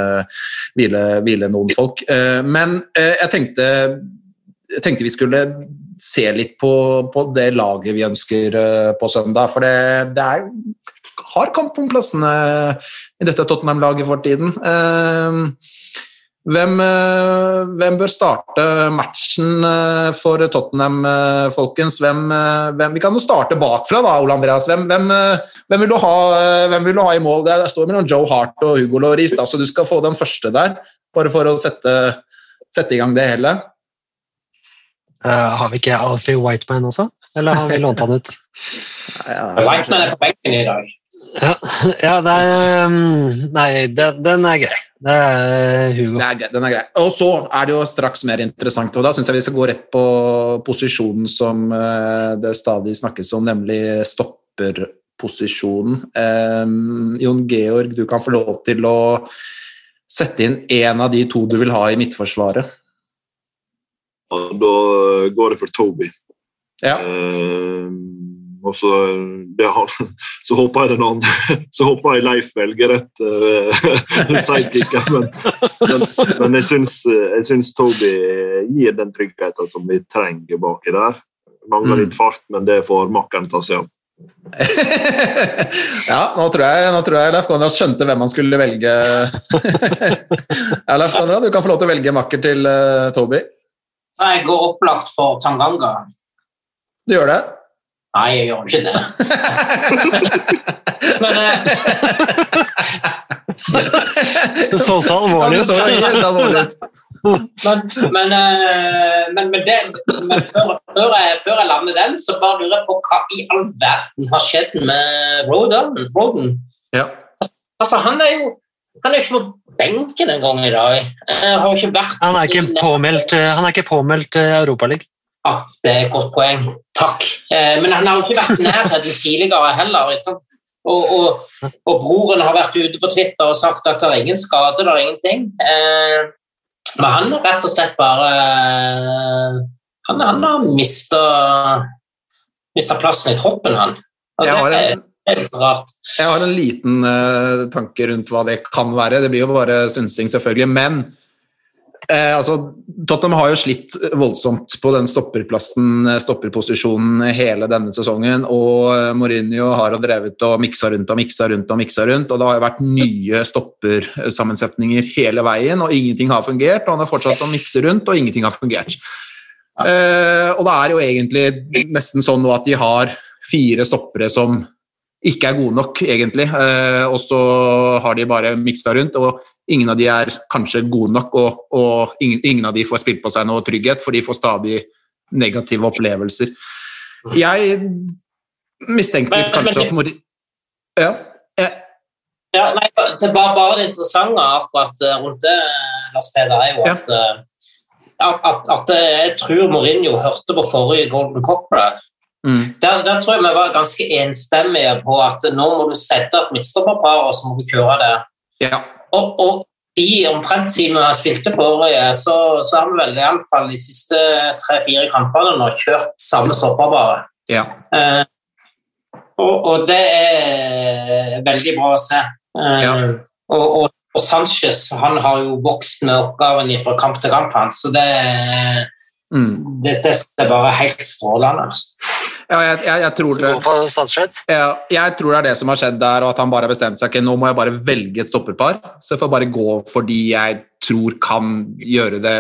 hvile, hvile noen folk. Eh, Men eh, jeg tenkte, jeg tenkte vi skulle se litt på, på det laget vi ønsker på søndag. For det, det er, har kamp om plassene i dette Tottenham-laget for tiden. Eh, Hvem, eh, hvem bør starte matchen eh, for Tottenham, eh, folkens? Hvem, hvem, vi kan jo starte bakfra, da, Ole Andreas. Hvem, hvem, hvem, vil, du ha, hvem vil du ha i mål? Det, det står mellom Joe Hart og Hugo Lloris, da, så du skal få den første der. Bare for å sette, sette i gang det hele. Uh, har vi ikke Alfie Whiteman også? Eller har vi lånt han ut? Whiteman er på benken i dag. Ja, ja det er, um, Nei, den, den er grei. Det er Hugo. Det er, den er grei. Og så er det jo straks mer interessant, og da syns jeg vi skal gå rett på posisjonen som eh, det stadig snakkes om, nemlig stopperposisjonen. Um, Jon Georg, du kan få lov til å sette inn én av de to du vil ha i midtforsvaret. Da går det for Toby. Ja. Eh, og så, det, har- så håper jeg den andre Så håper jeg Leif velger rett uh, sidekicker, men, men, men jeg syns, jeg syns Toby gir den tryggheten som vi trenger baki der. Mangler litt fart, men det får makkeren ta seg av. ja, nå tror jeg, nå tror jeg Leif Konrad skjønte hvem han skulle velge. ja, Leif Konrad, du kan få lov til å velge makker til uh, Toby. Jeg går opplagt for Tanganga. Du gjør det? Nei, jeg gjør ikke det. Men eh, Det så så alvorlig ut. men, men, eh, men, men, det, men før, før, jeg, før jeg lander den, så bare lurer jeg på hva i all verden har skjedd med Roden. Roden. Ja. Altså, han er jo han er ikke på benken engang i dag. Ikke Han er ikke påmeldt, eh, han er ikke påmeldt eh, Europaligaen. Ja, det er et godt poeng. Takk. Eh, Men han har jo ikke vært nær nærheten tidligere heller. ikke? Og, og, og broren har vært ute på Twitter og sagt at det er ingen skade, det er ingenting. Eh, Men han har rett og slett bare eh, Han, han har mista plassen i troppen, han. Og Jeg har det en, er litt så rart. jeg har en liten tanke rundt hva det kan være. Det blir jo bare synsing, selvfølgelig. Men eh, altså, Tottenham har jo slitt voldsomt på den stopperplassen, eh, stopperposisjonen hele denne sesongen. Og eh, Mourinho har drevet og miksa rundt og miksa rundt og miksa rundt. Og det har jo vært nye stoppersammensetninger hele veien, og ingenting har fungert. Og han har fortsatt å mikse rundt, og ingenting har fungert. Eh, og det er jo egentlig nesten sånn nå at de har fire stoppere som ikke er gode nok, egentlig. Eh, og så har de bare miksa rundt, og ingen av de er kanskje gode nok, og, og ingen, ingen av de får spilt på seg noe trygghet, for de får stadig negative opplevelser. Jeg mistenker kanskje at Mori... Ja. Jeg... Ja, nei, det var bare det interessante akkurat eh, rundt det, Lars Peder, er jo at, ja. at, at, at jeg tror Mourinho hørte på forrige Golden Copper. mm, Der, der tror jeg vi var ganske enstemmige på at nå må du sette et midtstopperpar, og så må du kjøre det. ja. Og, og, ti, omtrent siden vi spilte forrige, så, så har vi vel iallfall de siste tre-fire kampene nå kjørt samme stopper, bare. Ja. Eh, og, og det er veldig bra å se. Eh, Ja. og, og, og Sanchez han har jo vokst med oppgaven fra kamp til kamp, han, så det, Mm. det, det er bare helt strålende. Altså. Ja jeg, jeg, jeg tror det. Ja, jeg tror det er det som har skjedd der, og at han bare har bestemt seg. Ok, nå må jeg bare velge et stopperpar, så jeg får bare gå for de jeg tror kan gjøre det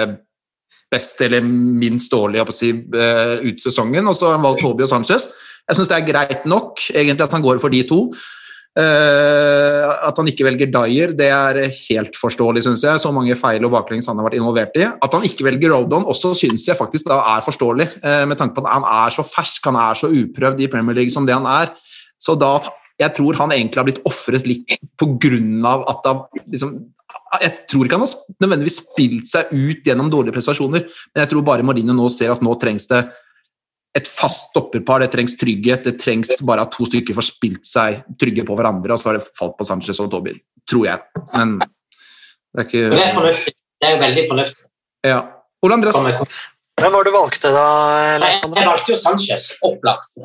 best eller minst dårlig si, eh, ut sesongen. Og så har han valgt Toby og Sanchez. Jeg syns det er greit nok egentlig at han går for de to. Eh, at han ikke velger Dyer, det er helt forståelig, syns jeg. Så mange feil og baklengs han har vært involvert i. At han ikke velger Rodon, også syns jeg faktisk da er forståelig, eh, med tanke på at han er så fersk, han er så uprøvd i Premier League som det han er. Så da Jeg tror han egentlig har blitt ofret litt av at han liksom Jeg tror ikke han har nødvendigvis spilt seg ut gjennom dårlige prestasjoner, men jeg tror bare Marino nå ser at nå trengs det et fast stopperpar, det trengs trygghet, det trengs bare at to stykker får spilt seg trygge på hverandre, og så har det falt på Sanchez og Tobin. tror jeg. Men det er ikke Det er fornuftig. Det er jo veldig fornuftig. Ja. Ole Andreas, Hvem var det du valgte da? Nei, Jeg valgte jo Sanchez, opplagt.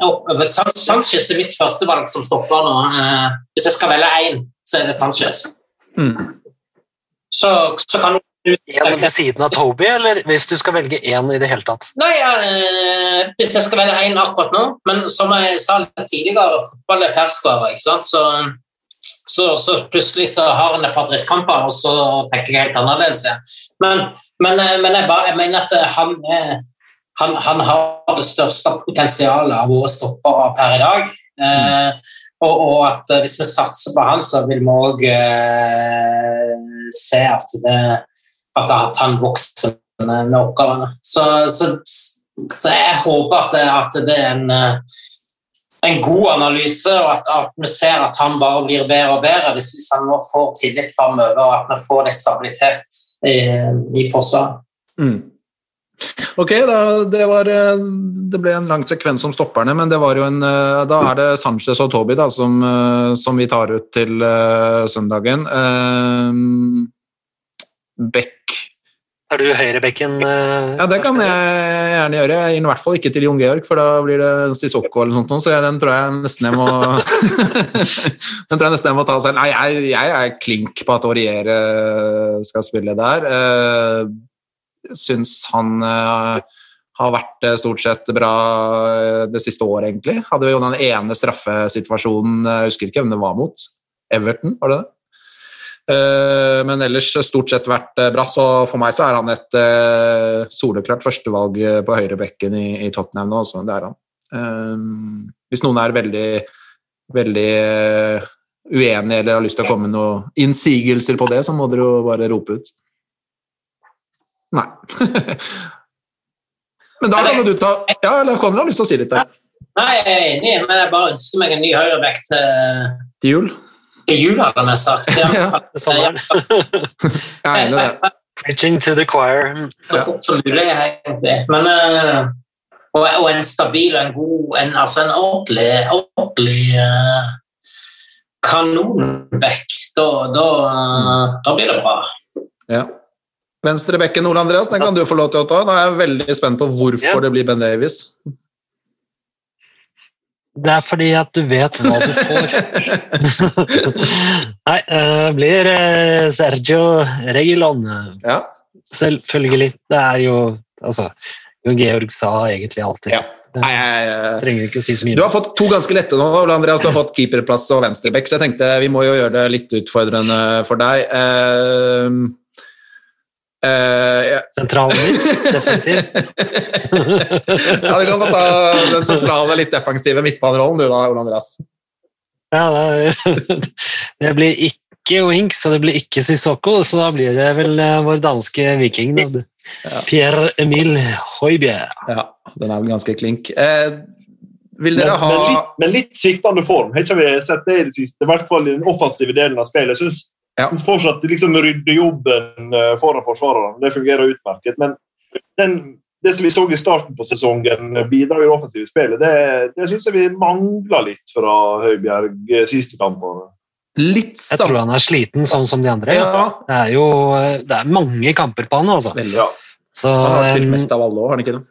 Sanchez er mitt førstevalg som stopper nå. Eh, Hvis jeg skal velge én, så er det Sanchez. mm. Så, så kan En ved siden av Toby, eller hvis du skal velge én i det hele tatt? Nei, eh, hvis jeg skal velge én akkurat nå Men som jeg sa tidligere, fotball er ferskvare, ikke sant? Så, så, så plutselig så har en et par drittkamper, og så tenker jeg helt annerledes. Men, men, eh, men jeg, bare, jeg mener at eh, han, han, han har det største potensialet av våre stoppere per i dag. Eh, og, og at hvis vi satser på han, så vil vi òg eh, se at, det, at, han vokser med, med oppgavene. Så, så, så jeg håper at det, at det er en, eh, en god analyse, og at, at vi ser at han bare blir bedre og bedre hvis, han nå får tillit framover, og at vi får litt stabilitet i, i forsvaret. Mm. Ok, da, det, var, eh, det ble en lang sekvens om stopperne, men det var jo en, eh, da er det Sanchez og Toby da, som, som vi tar ut til uh, søndagen. Uh, Beck Er du høyrebekken? eh, Ja, det kan jeg gjerne gjøre. Jeg gir den i hvert fall ikke til Jon Georg, for da blir det Sissoko eller noe sånt, så jeg, den tror jeg nesten jeg må Den tror jeg nesten jeg må ta selv. Nei, jeg, jeg er klink på at Auriere skal spille der. Uh, syns han eh, har vært eh, stort sett bra eh, det siste året, egentlig. Hadde jo den ene straffesituasjonen, eh, jeg husker ikke hvem det var mot. Everton, var det det? Eh, men ellers stort sett vært eh, bra, så for meg så er han et eh, soleklart førstevalg på høyre bekken i, i Tottenham nå, så det er han. Hvis noen er veldig, veldig uenig eller har lyst til å komme med noen innsigelser på det, så må dere jo bare rope ut. Nei. Men da kan du ta Ja, eller Conrad har lyst til å si litt der. Nei, jeg er enig, men jeg bare ønsker meg en ny høyreback til, Til jul? Til jul, hadde jeg sagt. Ja. Er det. Jeg er det. Preaching to the choir. så fort som mulig, egentlig. Men, eh, og, og en stabil og en god en, Altså en ordentlig, ordentlig uh, kanonback. Da, da, da blir det bra. Ja. Venstre bekken, Ole Andreas, den kan du få lov til å ta. Da er jeg veldig spent på hvorfor Ja. det blir Ben Davies. Det er fordi at du vet hva du får. Nei, det blir eh, Sergio Regilon. Ja. Selvfølgelig. Det er jo Altså, Jon Georg sa egentlig alltid. Ja. Nei, jeg, Trenger ikke å si så du har fått to ganske lette nå, Ole Andreas. Du har fått keeperplass og venstrebekk, så jeg tenkte vi må jo gjøre det litt utfordrende for deg. Eh, eh, ja. Sentral midt, defensiv. ja, du kan få ta den sentrale, litt defensive midtbanerollen, du da, Ole Andreas. Ja, det, det blir ikke Winks, og det blir ikke Sissoko, så da blir det vel eh, vår danske viking. Da. Pierre Emil Høibjerg. Ja, den er vel ganske klink. Eh, vil Men, dere ha men, litt, men litt sviktende form. Har ikke vi sett det i det siste? I hvert fall i den offensive delen av spillet. Jeg syns Ja. fortsatt liksom, rydde jobben foran forsvarerne det fungerer utmerket. Men den, det som vi så i starten på sesongen, bidrar i det offensive spillet, det, det syns jeg vi mangler litt fra Høibjerg eh, siste kampene. Litt Jeg tror han er sliten, sånn som de andre. Ja, Det er jo det er mange kamper på han, altså. veldig. Ja. Så, Han har spilt mest av alle òg, har han ikke det?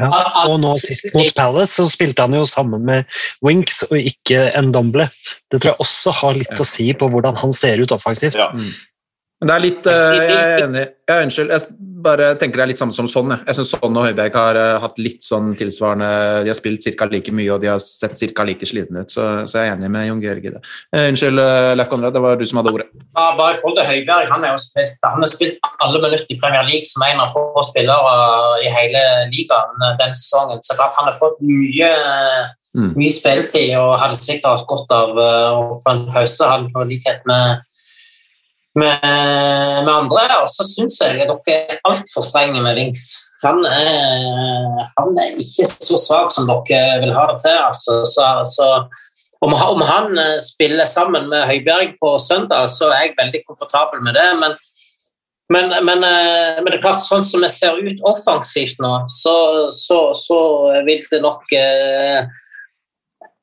Ja. Og nå sist mot Palace så spilte han jo sammen med Winks og ikke Ndomble. Det tror jeg også har litt å si på hvordan han ser ut offensivt. Ja. Men det er litt uh, Jeg er enig. Ja, unnskyld. Jeg bare tenker det er litt samme som sånn. Jeg, jeg syns Sånn og Høibjerg har uh, hatt litt sånn tilsvarende De har spilt ca. like mye, og de har sett ca. like slitne ut. Så, så jeg er enig med Jon Georg i det. Uh, unnskyld, uh, Leif Konrad. Det var du som hadde ordet. Ja, bare i forhold til Høibjerg, han, er jo spist, han har spilt alle minutter i Premier League som en av få spillere i hele ligaen denne sesongen. Så klart han har fått mye, Mm. mye spilletid og hadde sikkert gått godt av å få en pause, han på likhet med, med, med andre. Og så syns jeg at dere er altfor strenge med Wings. Han er, han er ikke så svak som dere vil ha det til. Altså. Så, så om, om han eh, spiller sammen med Høibjerg på søndag, så er jeg veldig komfortabel med det. Men, men, men, eh, men det er klart, sånn som det ser ut offensivt nå, så, så vil det nok eh,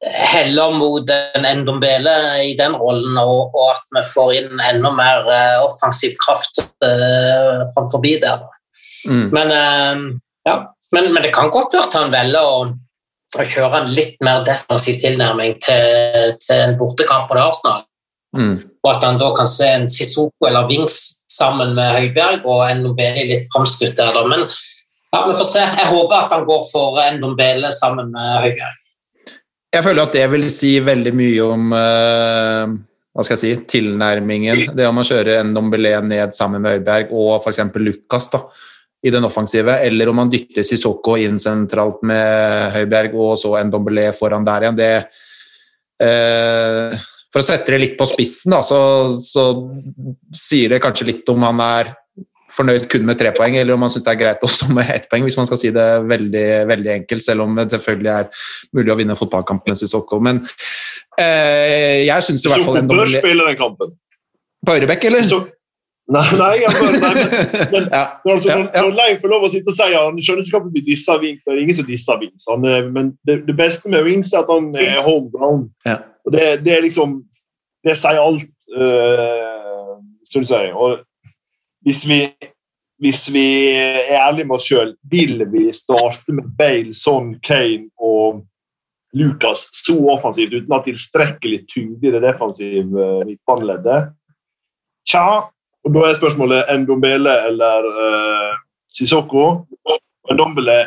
heller mot en Endombele i den rollen, og, og at vi får inn enda mer uh, offensiv kraft uh, framfor der. Mm. Men, uh, ja. men, men det kan godt være at han velger å, å kjøre en litt mer defensiv tilnærming til, til en bortekamp det Arsenal. Mm. Og at han da kan se en Sissoko eller Wings sammen med Høibjerg og Ndombele litt framskutt der. Men ja, vi får se. Jeg håper at han går for Ndombele sammen med Høibjerg. Jeg føler at det vil si veldig mye om uh, hva skal jeg si, tilnærmingen. Det om å kjøre en Dombelé ned sammen med Øyberg og f.eks. Lukas da, i den offensive, eller om man dytter Sissoko inn sentralt med Høyberg og så en Dombelé foran der igjen. Det, uh, for å sette det litt på spissen, da, så, så sier det kanskje litt om han er fornøyd kun med tre poeng, eller om man syns det er greit også med ett poeng, hvis man skal si det veldig, veldig enkelt, selv om det selvfølgelig er mulig å vinne fotballkampen i Stockholm. Men eh, jeg syns i hvert fall en bør spille den kampen. På Ørebekk, eller? Så, nei, nei, bør, nei, men, men ja. Altså, når, ja. Leif får lov å sitte og si at han skjønner ikke hvorfor vi disser Wings, det er ingen som disser Wings. Han, er- men det, det beste med Wings er at han er homegrown. Ja. Og det, det er liksom Det sier alt, øh, syns jeg. Og hvis vi, hvis vi er ærlige med oss sjøl, vil vi starte med Bale, Son, Kane og Lucas så offensivt uten å ha tilstrekkelig tyngde i det defensive eh, midtbaneleddet? Tja, og da er spørsmålet Ndombele eller uh, Sissoko. Ndombele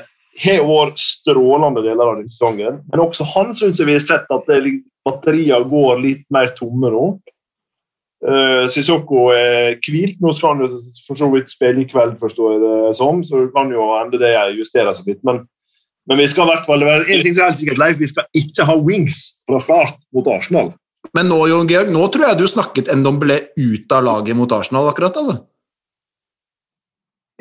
har vært strålende deler av denne sesongen, men også han syns vi har sett at er batteriene går litt mer tomme nå. Uh, Sissoko er hvilt. Nå skal han jo for så vidt spille i kveld, forstår jeg det som, så det kan jo hende det justerer seg litt. Men, men vi skal i hvert fall være en ting som er helt sikkert, Leif, vi skal ikke ha wings fra start mot Arsenal. Men nå, Jon Georg, nå tror jeg du snakket Ndombele ut av laget mot Arsenal akkurat, altså.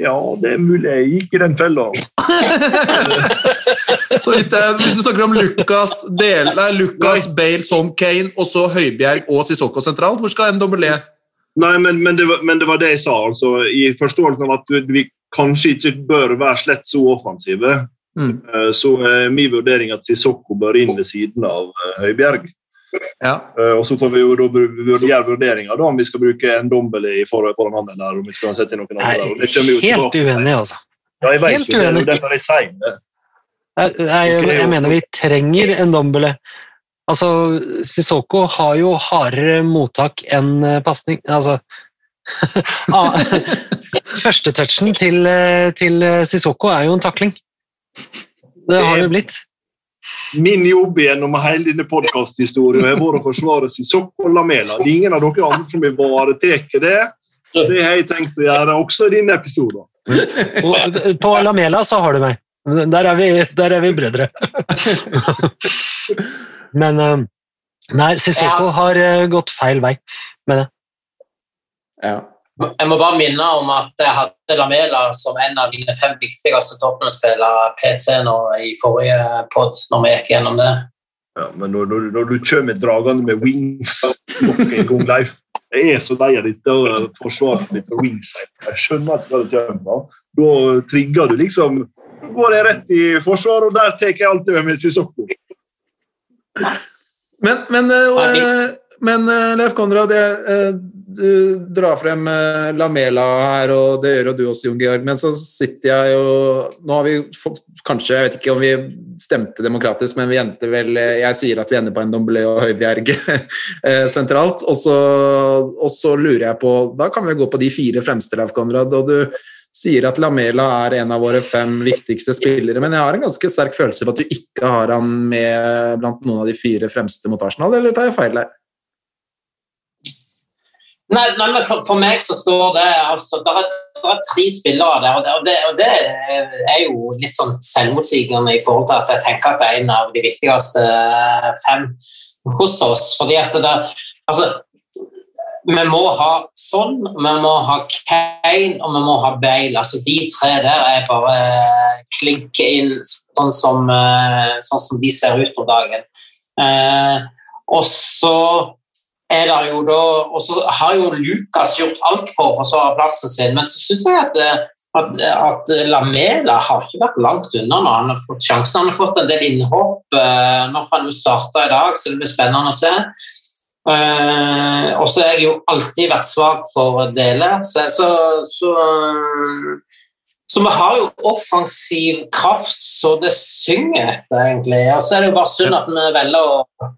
Ja, det er mulig jeg gikk i den fella. Så vidt jeg, hvis du snakker om Lucas, del, nei, Lucas Bale, Son Kane, og så Høibjerg og Sissoko sentralt, hvor skal NWE? Nei, men, men, det var, men det var det jeg sa, altså, i forståelsen av at vi kanskje ikke bør være slett så offensive. Mm. eh, Så er min vurdering at Sissoko bør inn ved siden av eh, Høibjerg. Ja. Eh, Og så får vi jo da gjøre vurderinger da, om vi skal bruke en dombel i forhold foran han, eller om vi skal sette inn noen andre. er helt uenig, altså. Ja, jeg vet ikke, jo, det er derfor jeg sier det. Jeg, jeg, jeg mener vi trenger en dombele. Altså, Sissoko har jo hardere mottak enn eh, pasning. Altså ah, Første touchen til, eh, til eh, Sissoko er jo en takling. Det har det blitt. Min jobb gjennom hele denne podkasthistorien har vært å forsvare Sissoko og Lamela. Det er ingen av dere andre som ivaretar det. Det har jeg tenkt å gjøre også i denne episoden. Og på Lamela så har du meg. Der er vi, der er vi brødre. Men eh, Nei, Sissoko har eh, gått feil vei. ja. Jeg må bare minne om at jeg hadde Lamela som en av dine fem viktigste Tottenham-spillere PT nå i forrige pod, når vi gikk gjennom det. Ja, men når, når, når du kommer dragende med wings nok en gang, Leif Jeg er så lei av dette forsvaret ditt og wingside. Jeg skjønner ikke hva det kommer av. Da trigger du liksom Da går jeg rett i forsvar, og der tar jeg alltid med meg Sissoko. Men, men, eh, men eh, Leif Konrad, jeg, eh, du drar frem eh, Lamela her, og det gjør jo du også, Jon Georg. Men så sitter jeg og Nå har vi kanskje, jeg vet ikke om vi stemte demokratisk, men vi endte vel Jeg sier at vi ender på en Dombelé og Høibjerg eh, sentralt. Og så, og så lurer jeg på Da kan vi gå på de fire fremste, Leif Konrad. og du sier at Lamela er en av våre fem viktigste spillere, men jeg har en ganske sterk følelse på at du ikke har han med blant noen av de fire fremste mot Arsenal, eller tar jeg feil der? Nei, nei men for, for meg så står det altså Det er, er tre spillere der, og det, og, det, og det er jo litt sånn selvmotsigende i forhold til at jeg tenker at det er en av de viktigste fem hos oss. Fordi at det Altså, vi må ha Sånn, vi må ha Kane og vi må ha Bale. Altså, de tre der er bare klinke inn sånn som, eh, sånn som de ser ut om dagen. Eh, og så er det jo da Og så har jo Lukas gjort alt for å forsvare plassen sin, men så syns jeg at, eh, at, at Lamela har ikke vært langt unna når han har fått sjansen. Han har fått en del innhopp. eh, Nå får han starta i dag, så det blir spennende å se. Eh, og så har jeg jo alltid vært svak for Dele, så, så, så så vi har jo offensiv kraft så det synger etter, egentlig. Og så er det jo bare synd at vi velger å,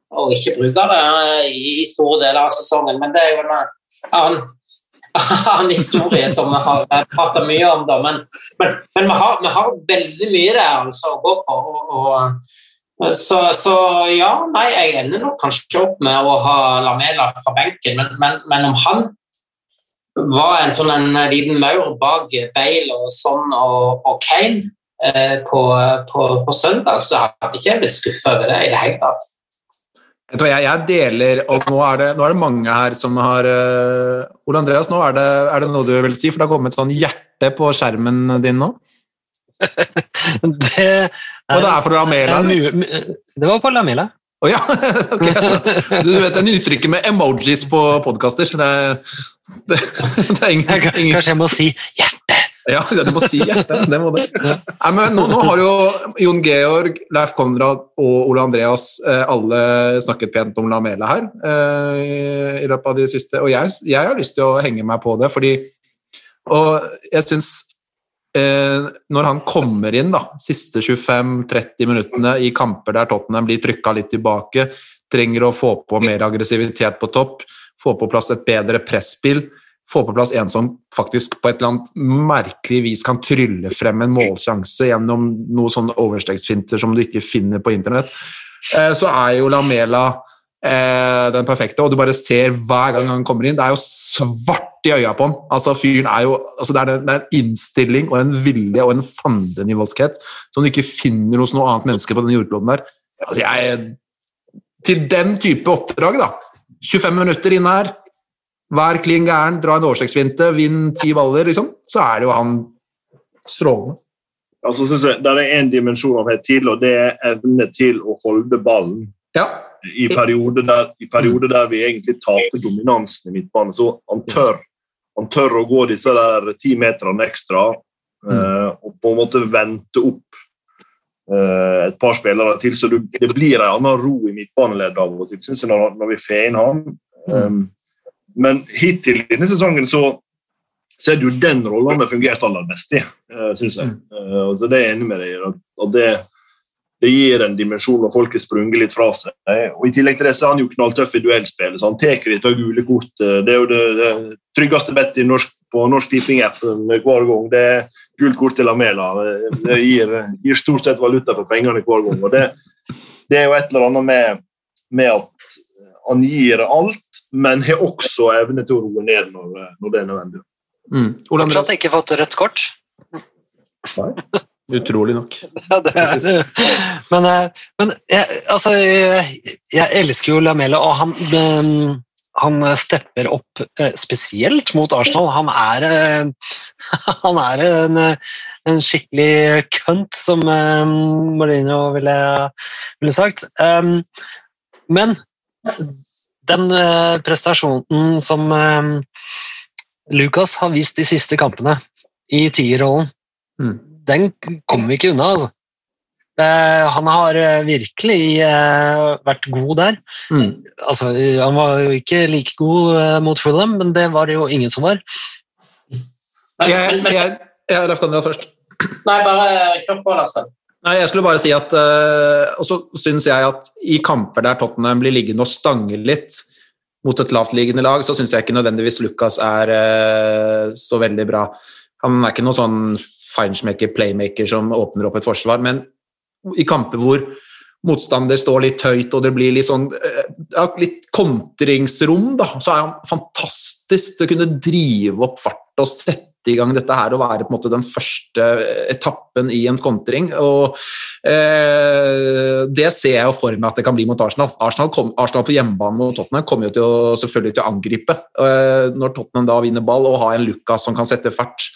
å ikke bruke det i, i store deler av sesongen, men det er jo en annen, annen historie som vi har prata mye om, da. Men, men, men vi, har, vi, har, veldig mye der altså, å gå på. Og, og, så, så, ja, nei, jeg ender nok kanskje opp med å ha Lamela fra benken, men, men, men om han var en sånn en liten maur bak Bale og sånn og, og Kane eh, på, på, på, søndag, så hadde ikke jeg blitt skuffa over det i det hele tatt. Jeg, jeg, jeg deler, og nå er, det, nå er, det, mange her som har uh, Ole Andreas, nå er det, er det, noe du vil si? For det har kommet sånn hjerte på skjermen din nå? det er, og det er for Lamela? Det var på Lamela. Å oh, ja! okay. Du vet, Den nytter ikke med emojis på podkaster. Det, det, det, er ingen, ingen, Kanskje jeg må si hjerte? Ja, du må si hjerte. Det må det. Nei, men nå, nå, har jo Jon Georg, Leif Konrad og Ole Andreas eh, alle snakket pent om Lamela her eh, i løpet av de siste, og jeg, jeg, har lyst til å henge meg på det, fordi Og jeg syns eh, når han kommer inn, da, siste 25-30 minuttene i kamper der Tottenham blir trykka litt tilbake, trenger å få på mer aggressivitet på topp, få på plass et bedre presspill, få på plass en som faktisk på et eller annet merkelig vis kan trylle frem en målsjanse gjennom noen sånne overstegsfinter som du ikke finner på internett, eh, så er jo Lamela den perfekte, og du bare ser hver gang han kommer inn. Det er jo svart i øya på han. Altså, fyren er jo, altså, det, er en, det er en innstilling og en vilje og en fandenivoldskhet som du ikke finner hos noe annet menneske på den jordkloden der. Altså, jeg, til den type oppdrag, da. 25 minutter inne her, vær klin gæren, dra en overstegsfinte, vinn ti baller, liksom, så er det jo han strålende. Altså, synes jeg, Det er én dimensjon av helt tidlig, og det er evne til å holde ballen. Ja. I perioder der, i perioder der vi egentlig taper dominansen i midtbane. Så han tør, han tør å gå disse der ti meterne ekstra Mm. eh, og på en måte vente opp eh, et par spillere til. Så det blir en annen ro i midtbaneleddet av og til, syns jeg, når, når vi får inn han. Um, men hittil i denne sesongen så, så er det jo den rollen har fungert aller best i, uh, syns jeg. Uh, og det er jeg enig med deg i. Og det, det gir en dimensjon når folk har sprunget litt fra seg. Og I tillegg til det så er han jo knalltøff i duellspillet, så han tar litt av gule kort. Det er jo det, det tryggeste bettet på Norsk Tipping-app hver gang. Det er gult kort til Lamela. Det, gir, gir stort sett valuta for pengene hver gang. og Det, det er jo et eller annet med, med at han gir alt, men har også evne til å roe ned når, når det er nødvendig. Mm. Fortsatt ikke fått rødt kort. Utrolig nok. Ja, det er det. Men, eh, men jeg, altså, jeg, jeg elsker jo Lamela, og han, han stepper opp eh, spesielt mot Arsenal. Han er, eh, han er en, en skikkelig kønt, som Marino ville, ville sagt. Um, men den prestasjonen som Lucas har vist de siste kampene i tierrollen, Mm. Den kommer vi ikke unna, altså. Eh, han har eh, virkelig eh, vært god der. Mm. Altså, han var jo ikke like god eh, mot Fulham, men det var det jo ingen som var. Jeg, men, jeg, jeg, Leif Konrad først. nei, bare kjør på, Aspen. Nei, jeg skulle bare si at eh, Og så syns jeg at i kamper der Tottenham blir liggende og stange litt mot et lavtliggende lag, så syns jeg ikke nødvendigvis Lucas er så veldig bra. Han er ikke noen sånn feinschmecker, playmaker som åpner opp et forsvar, men i kamper hvor motstander står litt høyt og det blir litt sånn eh, ja, litt kontringsrom, da, så er han fantastisk til å kunne drive opp fart og sette i gang dette her og være på en måte den første etappen i en kontring. og eh, Det ser jeg jo for meg at det kan bli mot Arsenal. Arsenal, kom, Arsenal på hjemmebane mot Tottenham kommer jo til å, selvfølgelig til å angripe. Eh, når Tottenham da vinner ball og har en Lucas som kan sette fart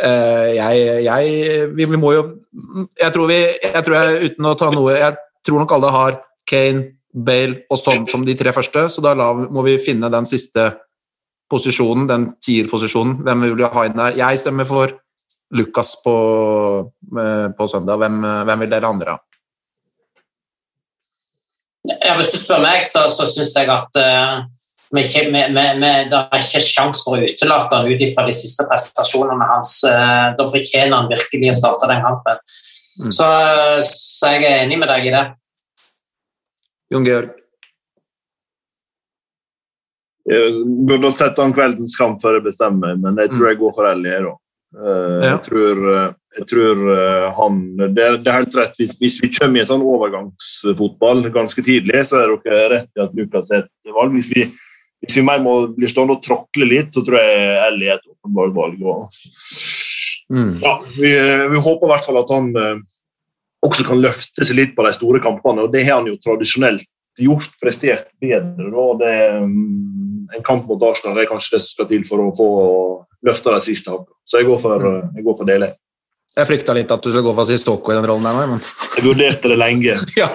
jeg, jeg vi, vi må jo jeg tror, vi, jeg tror jeg, uten å ta noe Jeg tror nok alle har Kane, Bale og sånn som de tre første, så da må vi finne den siste posisjonen, den tierposisjonen. Hvem vil du ha inn der? Jeg stemmer for Lucas på, eh, på søndag. Hvem, hvem vil dere andre ha? Ja, hvis du spør meg, så, så syns jeg at eh, vi ikke, vi, vi, det er ikke sjanse for å utelate han ut ifra de siste prestasjonene hans. Eh, da fortjener han virkelig å starte den kampen. Mm. Så, så jeg er enig med deg i det. Jon Georg? Jeg burde ha sett an kveldens kamp før jeg bestemmer, men jeg tror jeg går for Ellie. da. Eh, Ja. Jeg tror, eh, jeg tror han det, er- det er helt rett. Hvis, hvis vi kommer i en sånn overgangsfotball ganske tidlig, så er dere rett i at Lukas er et valg. Hvis vi, hvis vi mer må bli stående og tråkle litt, så tror jeg Ellie er et åpenbart valg. Og, Mm. ja, vi, vi håper i hvert fall at han eh, også kan løfte seg litt på de store kampene, og det har han jo tradisjonelt gjort, prestert bedre. Det, mm, en kamp mot Arsenal er kanskje det som skal til for å få løfta de siste hakene. Så jeg går for, eh, jeg går for Dele. Jeg frykta litt at du skulle gå for Sissoko i den rollen der nå, men Jeg vurderte det lenge. ja.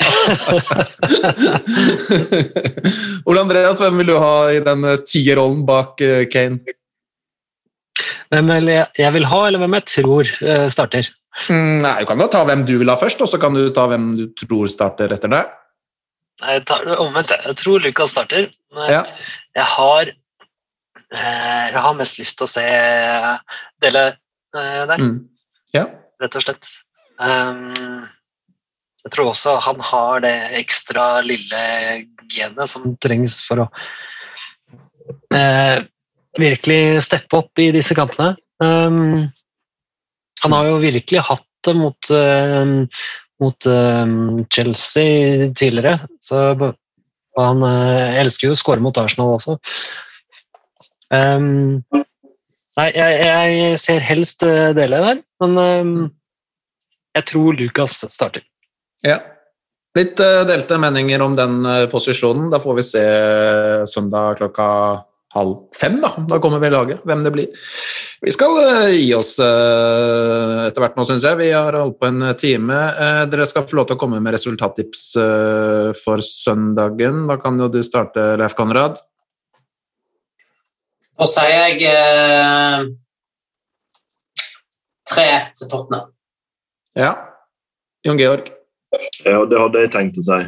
Ole Andreas, hvem vil du ha i den eh, tierrollen bak eh, Kane? Hvem vil jeg, jeg vil ha, eller hvem jeg tror eh, starter? Mm, nei, Du kan da ta hvem du vil ha først, og så kan du ta hvem du tror starter etter det. Jeg tar det omvendt. Jeg tror Lucas starter. Men Ja. jeg har eh, Jeg har mest lyst til å se Dele der, Mm. Ja. rett og slett. Um, jeg tror også han har det ekstra lille genet som trengs for å uh, virkelig steppe opp i disse kampene. Um, han har jo virkelig hatt det mot, uh, mot uh, Chelsea tidligere, så og han eh, elsker jo å skåre mot Arsenal også. Um, nei, jeg, jeg ser helst uh, Dele der, men um, jeg tror Lucas starter. ja. Litt eh, delte meninger om den eh, posisjonen. Da får vi se søndag klokka halv fem. Da Da kommer vi laget, hvem det blir. Vi skal eh, gi oss eh, etter hvert nå, syns jeg. Vi har holdt på en time. Eh, dere skal få lov til å komme med resultattips eh, for søndagen. Da kan jo du starte, Leif Konrad. Da sier jeg eh, 3-1 til Tottenham. Ja. Jon Georg. Ja, det hadde jeg tenkt å si.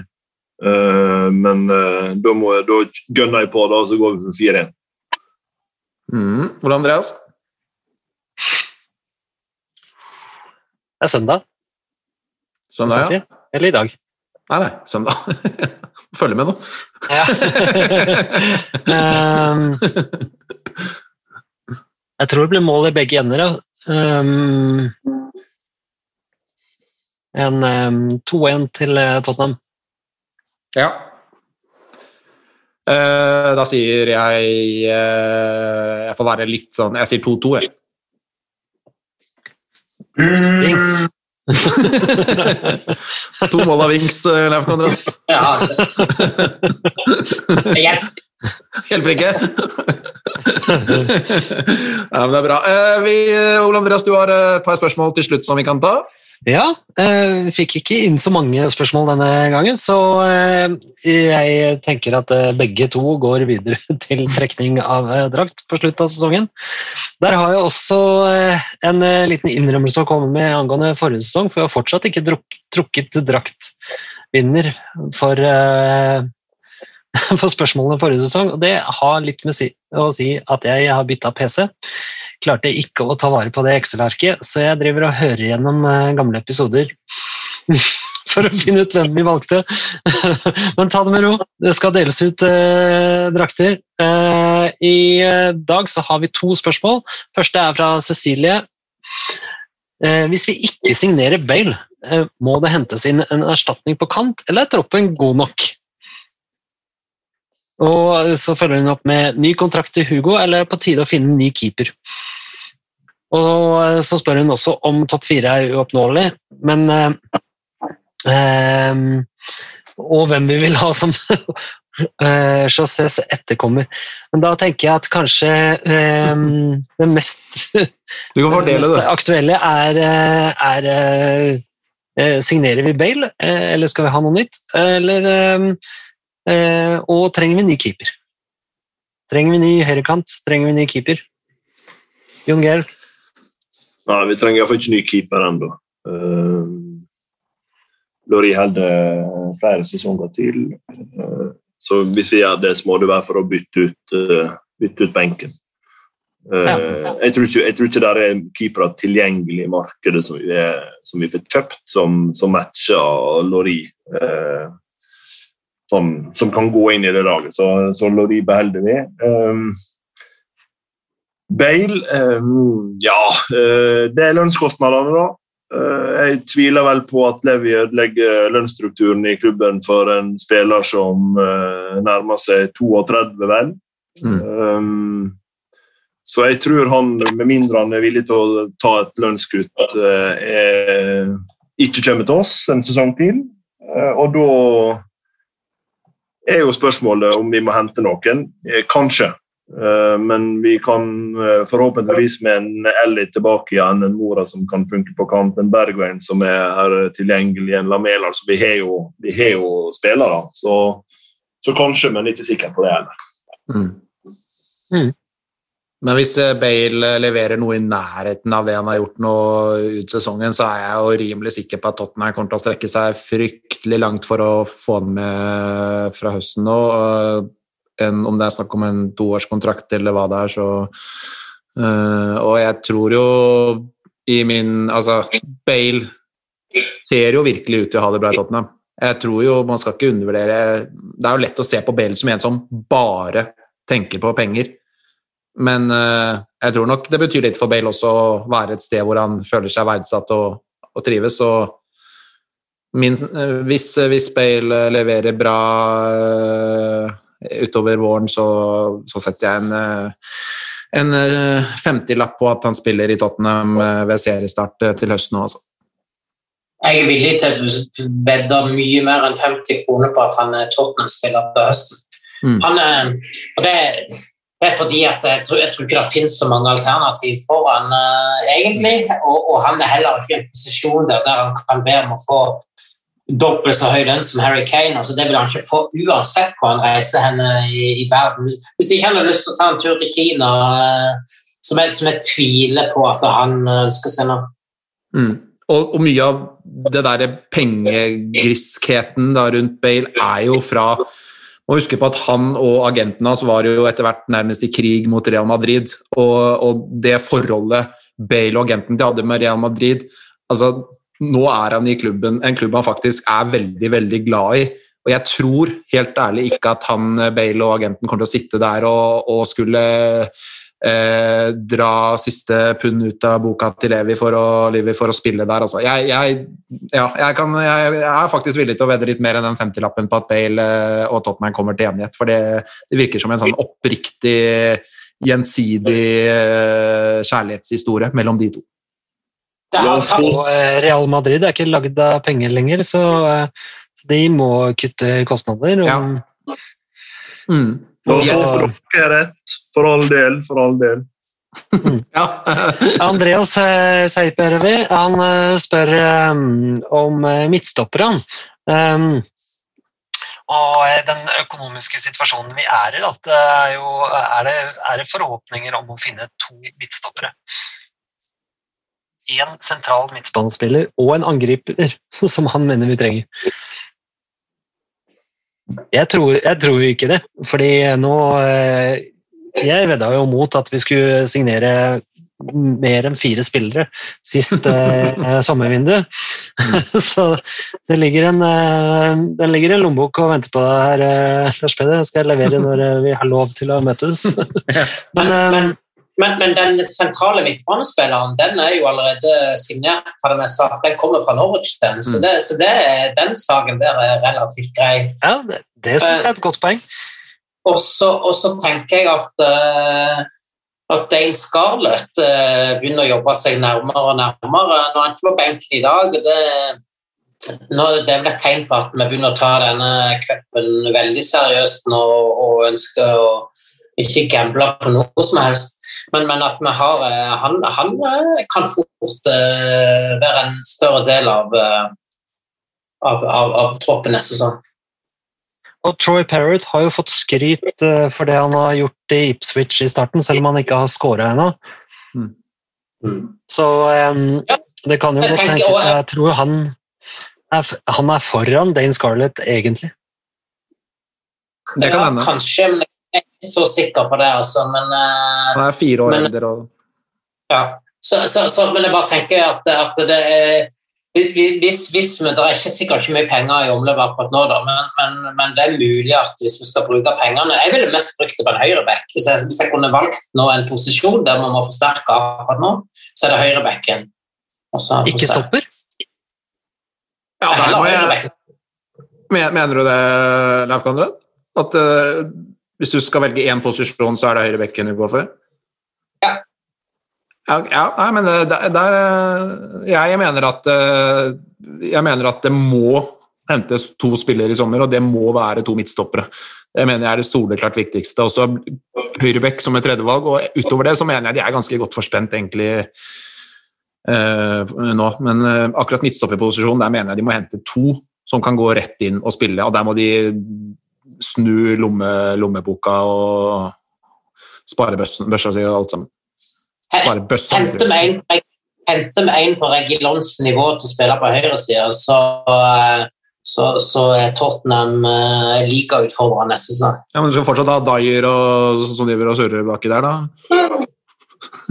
Uh, men uh, da, må jeg, da gønner jeg på, da, og så går vi for 4-1. Mm. Ole Andreas? Det er søndag. Søndag, ja. Eller i dag. Nei, nei, søndag. Følg med nå. Ja. um, jeg tror det blir mål i begge ender. Ja. Um, en um, 2-1 til eh, Tottenham. Ja. Uh, da sier jeg uh, Jeg får være litt sånn Jeg sier 2-2, jeg. Vinks. to mål av Vinks, Leif Konrad. Ja, hjelper. Ikke. ja, men det er bra. Eh, vi, eh, Ole Andreas, du har eh, et par spørsmål til slutt som vi kan ta. Ja, vi fikk ikke inn så mange spørsmål denne gangen, så jeg tenker at begge to går videre til trekning av drakt på slutt av sesongen. Der har jeg også en liten innrømmelse å komme med angående forrige sesong, for jeg har fortsatt ikke trukket draktvinner for, for spørsmålene forrige sesong, og det har litt med å si at jeg har bytta PC klarte ikke å ta vare på det Excel-arket, så jeg driver og hører gjennom eh, gamle episoder for å finne ut hvem vi valgte. Men ta det med ro, det skal deles ut eh, drakter. Eh, I eh, dag så har vi to spørsmål. Første er fra Cecilie. Eh, hvis vi ikke signerer Bale, eh, må det hentes inn en erstatning på kant, eller er troppen god nok? Og så følger hun opp med ny kontrakt til Hugo, eller på tide å finne en ny keeper. Og så spør hun også om topp fire er uoppnåelig, men eh, eh, Og hvem vi vil ha som eh, Josés etterkommer. Men da tenker jeg at kanskje eh, det mest fordele det det. aktuelle er, eh, er eh, eh, Signerer vi Bale, eh, eller skal vi ha noe nytt? Eller, eh, eh, og trenger vi ny keeper? Trenger vi ny høyrekant? Trenger vi ny keeper? Jon Geir? Nei, vi trenger iallfall ikke ny keeper ennå. Uh, Lori hadde flere sesonger til. Uh, så hvis vi gjør det, så må det være for å bytte ut, uh, bytte ut benken. Eh, Ja. Jeg, tror ikke, jeg tror ikke det er keepere tilgjengelig i markedet som vi, er, som vi får kjøpt, som, som matcher Lori. eh, som, som kan gå inn i det laget. Så, så Lori beholder vi. Um, Bale um, Ja, uh, det er lønnskostnadene, da. Uh, Jeg tviler vel på at Levi ødelegger lønnsstrukturen i klubben for en spiller som uh, nærmer seg 32, vel. Mm. Um, så jeg tror han, med mindre han er villig til å ta et lønnskutt, ikke kommer til oss en sesong til. Og da er jo spørsmålet om vi må hente noen. Eh, Kanskje. Eh, Men vi kan eh, forhåpentligvis med en Ellie tilbake igjen, en Mora som kan funke på kant, en Bergveien som er her tilgjengelig, en Lamela. altså, vi har jo, vi har jo spillere. Så, så kanskje, men ikke sikker på det heller. Mm. Mm. Men hvis eh, Bale leverer noe i nærheten av det han har gjort nå ut sesongen, så er jeg jo rimelig sikker på at Tottenham kommer til å strekke seg fryktelig langt for å få han med fra høsten nå. Om det er snakk om en toårskontrakt eller hva det er, så eh, Og jeg tror jo i min Altså, Bale ser jo virkelig ut til å ha det bra i Tottenham. Jeg tror jo man skal ikke undervurdere Det er jo lett å se på Bale som en som bare tenker på penger. Men eh, jeg tror nok det betyr litt for Bale også å være et sted hvor han føler seg verdsatt og, og trives. og min, eh, hvis, hvis Bale leverer bra eh, utover våren, så, så setter jeg en, eh, en eh, 50-lapp på at han spiller i Tottenham eh, ved seriestart eh, til høsten òg, altså. Jeg er villig til å vedde mye mer enn 50 kroner på at han er Tottenham-spiller til høsten. Mm. Han og det, det er fordi at jeg tror, jeg tror ikke det finnes så mange alternativ for han uh, egentlig, og, og han er heller ikke i en posisjon der, der han kan be om å få dobbelt så høy lønn som Harry Kane. altså Det vil han ikke få uansett hvor han reiser henne i, i verden. Hvis ikke han har lyst til å ta en tur til Kina, eh, som jeg, som jeg tviler på at han ønsker seg nå. Mm. Og, og mye av det der pengegriskheten da rundt Bale er jo fra må huske på at han og agenten hans var jo etter hvert nærmest i krig mot Real Madrid. Og, og det forholdet Bale og agenten de hadde med Real Madrid altså Nå er han i klubben, en klubb han faktisk er veldig, veldig glad i. Og jeg tror helt ærlig ikke at han, Bale og agenten kommer til å sitte der og, og skulle eh, dra siste pund ut av boka til Levi for å, Levi for å spille der. Altså. Jeg, jeg, ja, jeg, kan, jeg, jeg er faktisk villig til å vedde litt mer enn den 50-lappen på at Bale eh, og Tottenham kommer til enighet, for det, det virker som en sånn oppriktig, gjensidig eh, kjærlighetshistorie mellom de to. Det oss få Og eh, Real Madrid er ikke lagd av penger lenger, så de må kutte kostnader. Og, Ja. Mm. La så får dere er rett, for all del. For all del. Ja. Andreas Seipervi han eh, spør eh, om eh, midtstopperne. Um, og eh, den økonomiske situasjonen vi er i, da, det er, jo, er, det, er det forhåpninger om å finne to midtstoppere? Én sentral midtbanespiller og en angriper, som han mener vi trenger. Jeg tror, jeg tror ikke det, fordi nå eh, Jeg vedda jo mot at vi skulle signere mer enn fire spillere sist eh, sommervindu. Så det ligger en, eh, det ligger en lommebok og venter på deg her, eh, Lars Peder. Skal jeg levere når eh, vi har lov til å møtes. Men, Men, eh, men, men, men den sentrale midtbanespilleren den er jo allerede signert. hadde jeg sagt. Den kommer fra Norwich, den. Så, det, så det, den saken der er relativt grei. ja, det, det syns jeg er et godt poeng. Og så, tenker jeg at, eh, at Dane Scarlett eh, begynner å jobbe seg nærmere og nærmere. Når han ikke på benken i dag det, det er vel et tegn på at vi begynner å ta denne cupen veldig seriøst nå og ønsker å ikke gamble på noe som helst. Men, men at vi har eh, Han, han eh, kan fort eh, være en større del av, av, av, av troppen neste sesong. Og Troy Parrott har jo fått skryt for det han har gjort i Ipswich i starten, selv om han ikke har scora ennå. Mm. Så um, Ja, det kan jo godt tenkes Jeg tror han er, han er foran Dane Scarlett, egentlig. Det kan Ja, hende. Kanskje, men det ikke så sikker på det. Altså. Men, eh, Han er fire år Men- eldre og ja. så, så, så, men jeg bare tenker at, at det er hvis, hvis vi, Det er ikke sikkert ikke mye penger i omløp akkurat nå, da, men, men, men det er mulig at hvis vi skal bruke pengene Jeg ville mest brukt det på en høyreback. Hvis, jeg- hvis jeg kunne valgt nå en posisjon der man må forsterke akkurat nå, så er det høyrebacken. Ikke stopper. Ja, der må jeg Mener du det, Leif Konrad? At eh, hvis du skal velge én posisjon, så er det høyrebekken du går for? Ja. Ja, ja nei, men der, der eh, jeg, jeg mener at eh, Jeg mener at det må hentes to spillere i sommer, og det må være to midtstoppere. Det mener jeg er det soleklart viktigste. Også høyrebekk som et tredjevalg, og utover det så mener jeg de er ganske godt forspent, egentlig. eh, nå, men eh, akkurat midtstopperposisjonen, der mener jeg de må hente to som kan gå rett inn og spille, og der må de snu lomme, lommeboka og spare bøssen- børsa si og alt sammen. Spare bøssa. Hente med en, hente med en på Regilons nivå til å spille på høyresida, så, eh, så, så er Tottenham eh, like utfordrende neste sesong. Ja, men du skal fortsatt ha Dyer og, som driver og surrer baki der, da?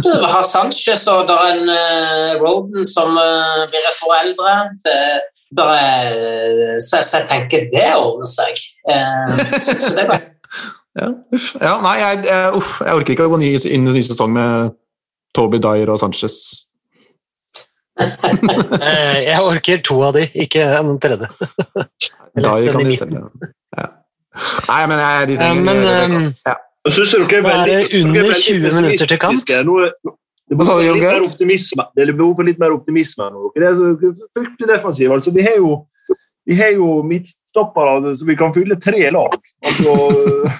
Du har Sanchez og det er en uh, Roden som uh, blir et år eldre. Det, der er, så, så jeg tenker det ordner seg. Eh, så, så det er bare Ja, uff. Ja, nei, jeg, jeg, uff, jeg orker ikke å gå ny, inn i ny sesong med Toby Dyer og Sanchez. Eh, Jeg orker to av de, ikke en tredje. Dyer kan de selge. Ja. Nei, men jeg, de Eh, trenger Men Rebecca. em, ja. Jeg synes dere er er veldig, det er under 20 minutter til kamp. Er- Det er litt mer optimisme. Det er behov for litt mer optimisme nå. Dere er så fryktelig defensive. Altså, vi har jo, vi har jo midtstoppere så vi kan fylle tre lag. Altså,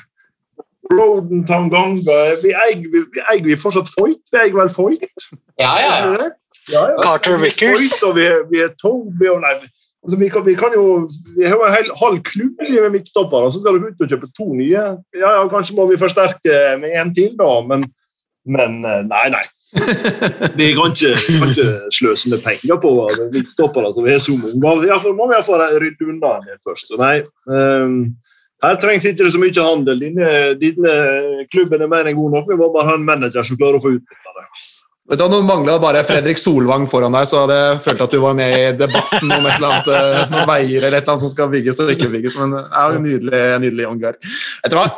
Roden, Tanganga Vi eier, vi, vi fortsatt Foyt. Vi eier vel Foyt? Ja, ja, ja. Ja. Carter er og vi vi er Toby og nei, altså, vi, kan, vi kan jo Vi har jo en hel halv klubb med midtstoppere, så skal dere ut og kjøpe to nye. Ja, ja, Kanskje må vi forsterke med en til, da, men, men eh, nei, nei. Vi kan ikke, kan ikke sløse med penger på midtstoppere som er så mange. Iallfall må vi iallfall rydde unna en del først. Så nei, um, her trengs ikke så mye handel. Dine, dine klubben er mer enn god nok. Vi må bare ha en manager som klarer å få utnytta hva, Nå mangla bare Fredrik Solvang foran deg, så hadde jeg følt at du var med i debatten om et eller annet, eh, noen veier eller et eller annet som skal bygges og ikke bygges. Men en nydelig, nydelig omgang. Vet du hva?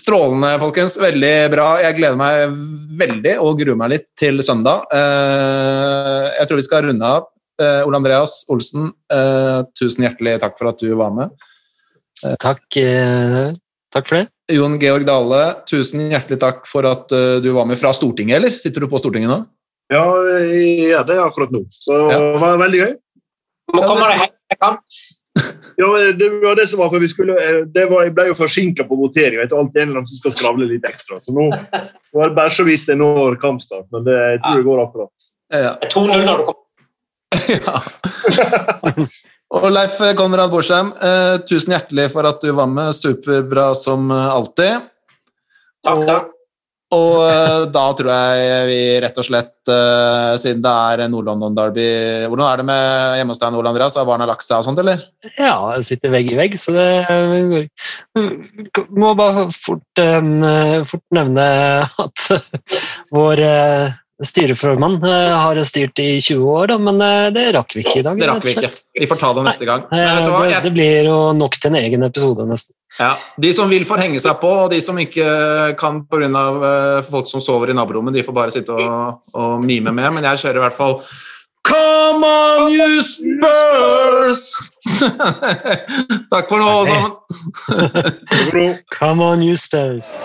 Strålende, folkens. Veldig bra. Jeg gleder meg veldig og gruer meg litt til søndag. Eh, Jeg tror vi skal runde av. Eh, Ole Andreas Olsen, tusen hjertelig takk for at du var med. Takk, takk for det. Jon Georg Dale, tusen hjertelig takk for at eh, du var med fra Stortinget, eller? Sitter du på Stortinget nå? Ja, jeg gjør det akkurat nå. Så Ja. det var veldig gøy. Må komme deg hjem. Kan. Ja, det var det som var, for vi skulle, eh, det var, Jeg ble jo forsinka på voteringa. Det er alltid en eller annen som skal skravle litt ekstra. Så nå var det bare så vidt jeg når kampstart, men det, jeg tror det går akkurat. Ja. 2-0 når du kommer. ja. Og Leif Konrad Borsheim, eh, tusen hjertelig for at du var med. Superbra som alltid. Takk, takk. Og eh, da tror jeg vi rett og slett, eh, siden det er Nord-London-derby Hvordan er det med hjemme hos deg, Nord Andreas? Har barna lagt seg og sånt, eller? Ja, jeg sitter vegg i vegg, så det Må bare fort, um, fort nevne at vår eh, styreformann eh, har styrt i 20 år, da, men eh, det rakk vi ikke i dag. Det rakk vi ikke. Vi får ta det neste gang. Eh? Det, det blir jo nok til en egen episode nesten. ja, de som vil, får henge seg på, og de som ikke kan pga. Folk som sover i naborommet, de får bare sitte og, og mime med. Men jeg kjører i hvert fall Come on, you Spurs! Takk for nå, alle sammen. Come on, you Spurs.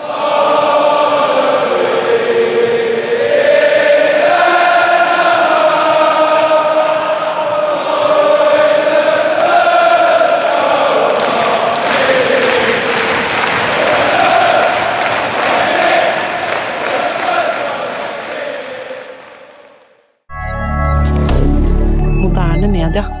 rien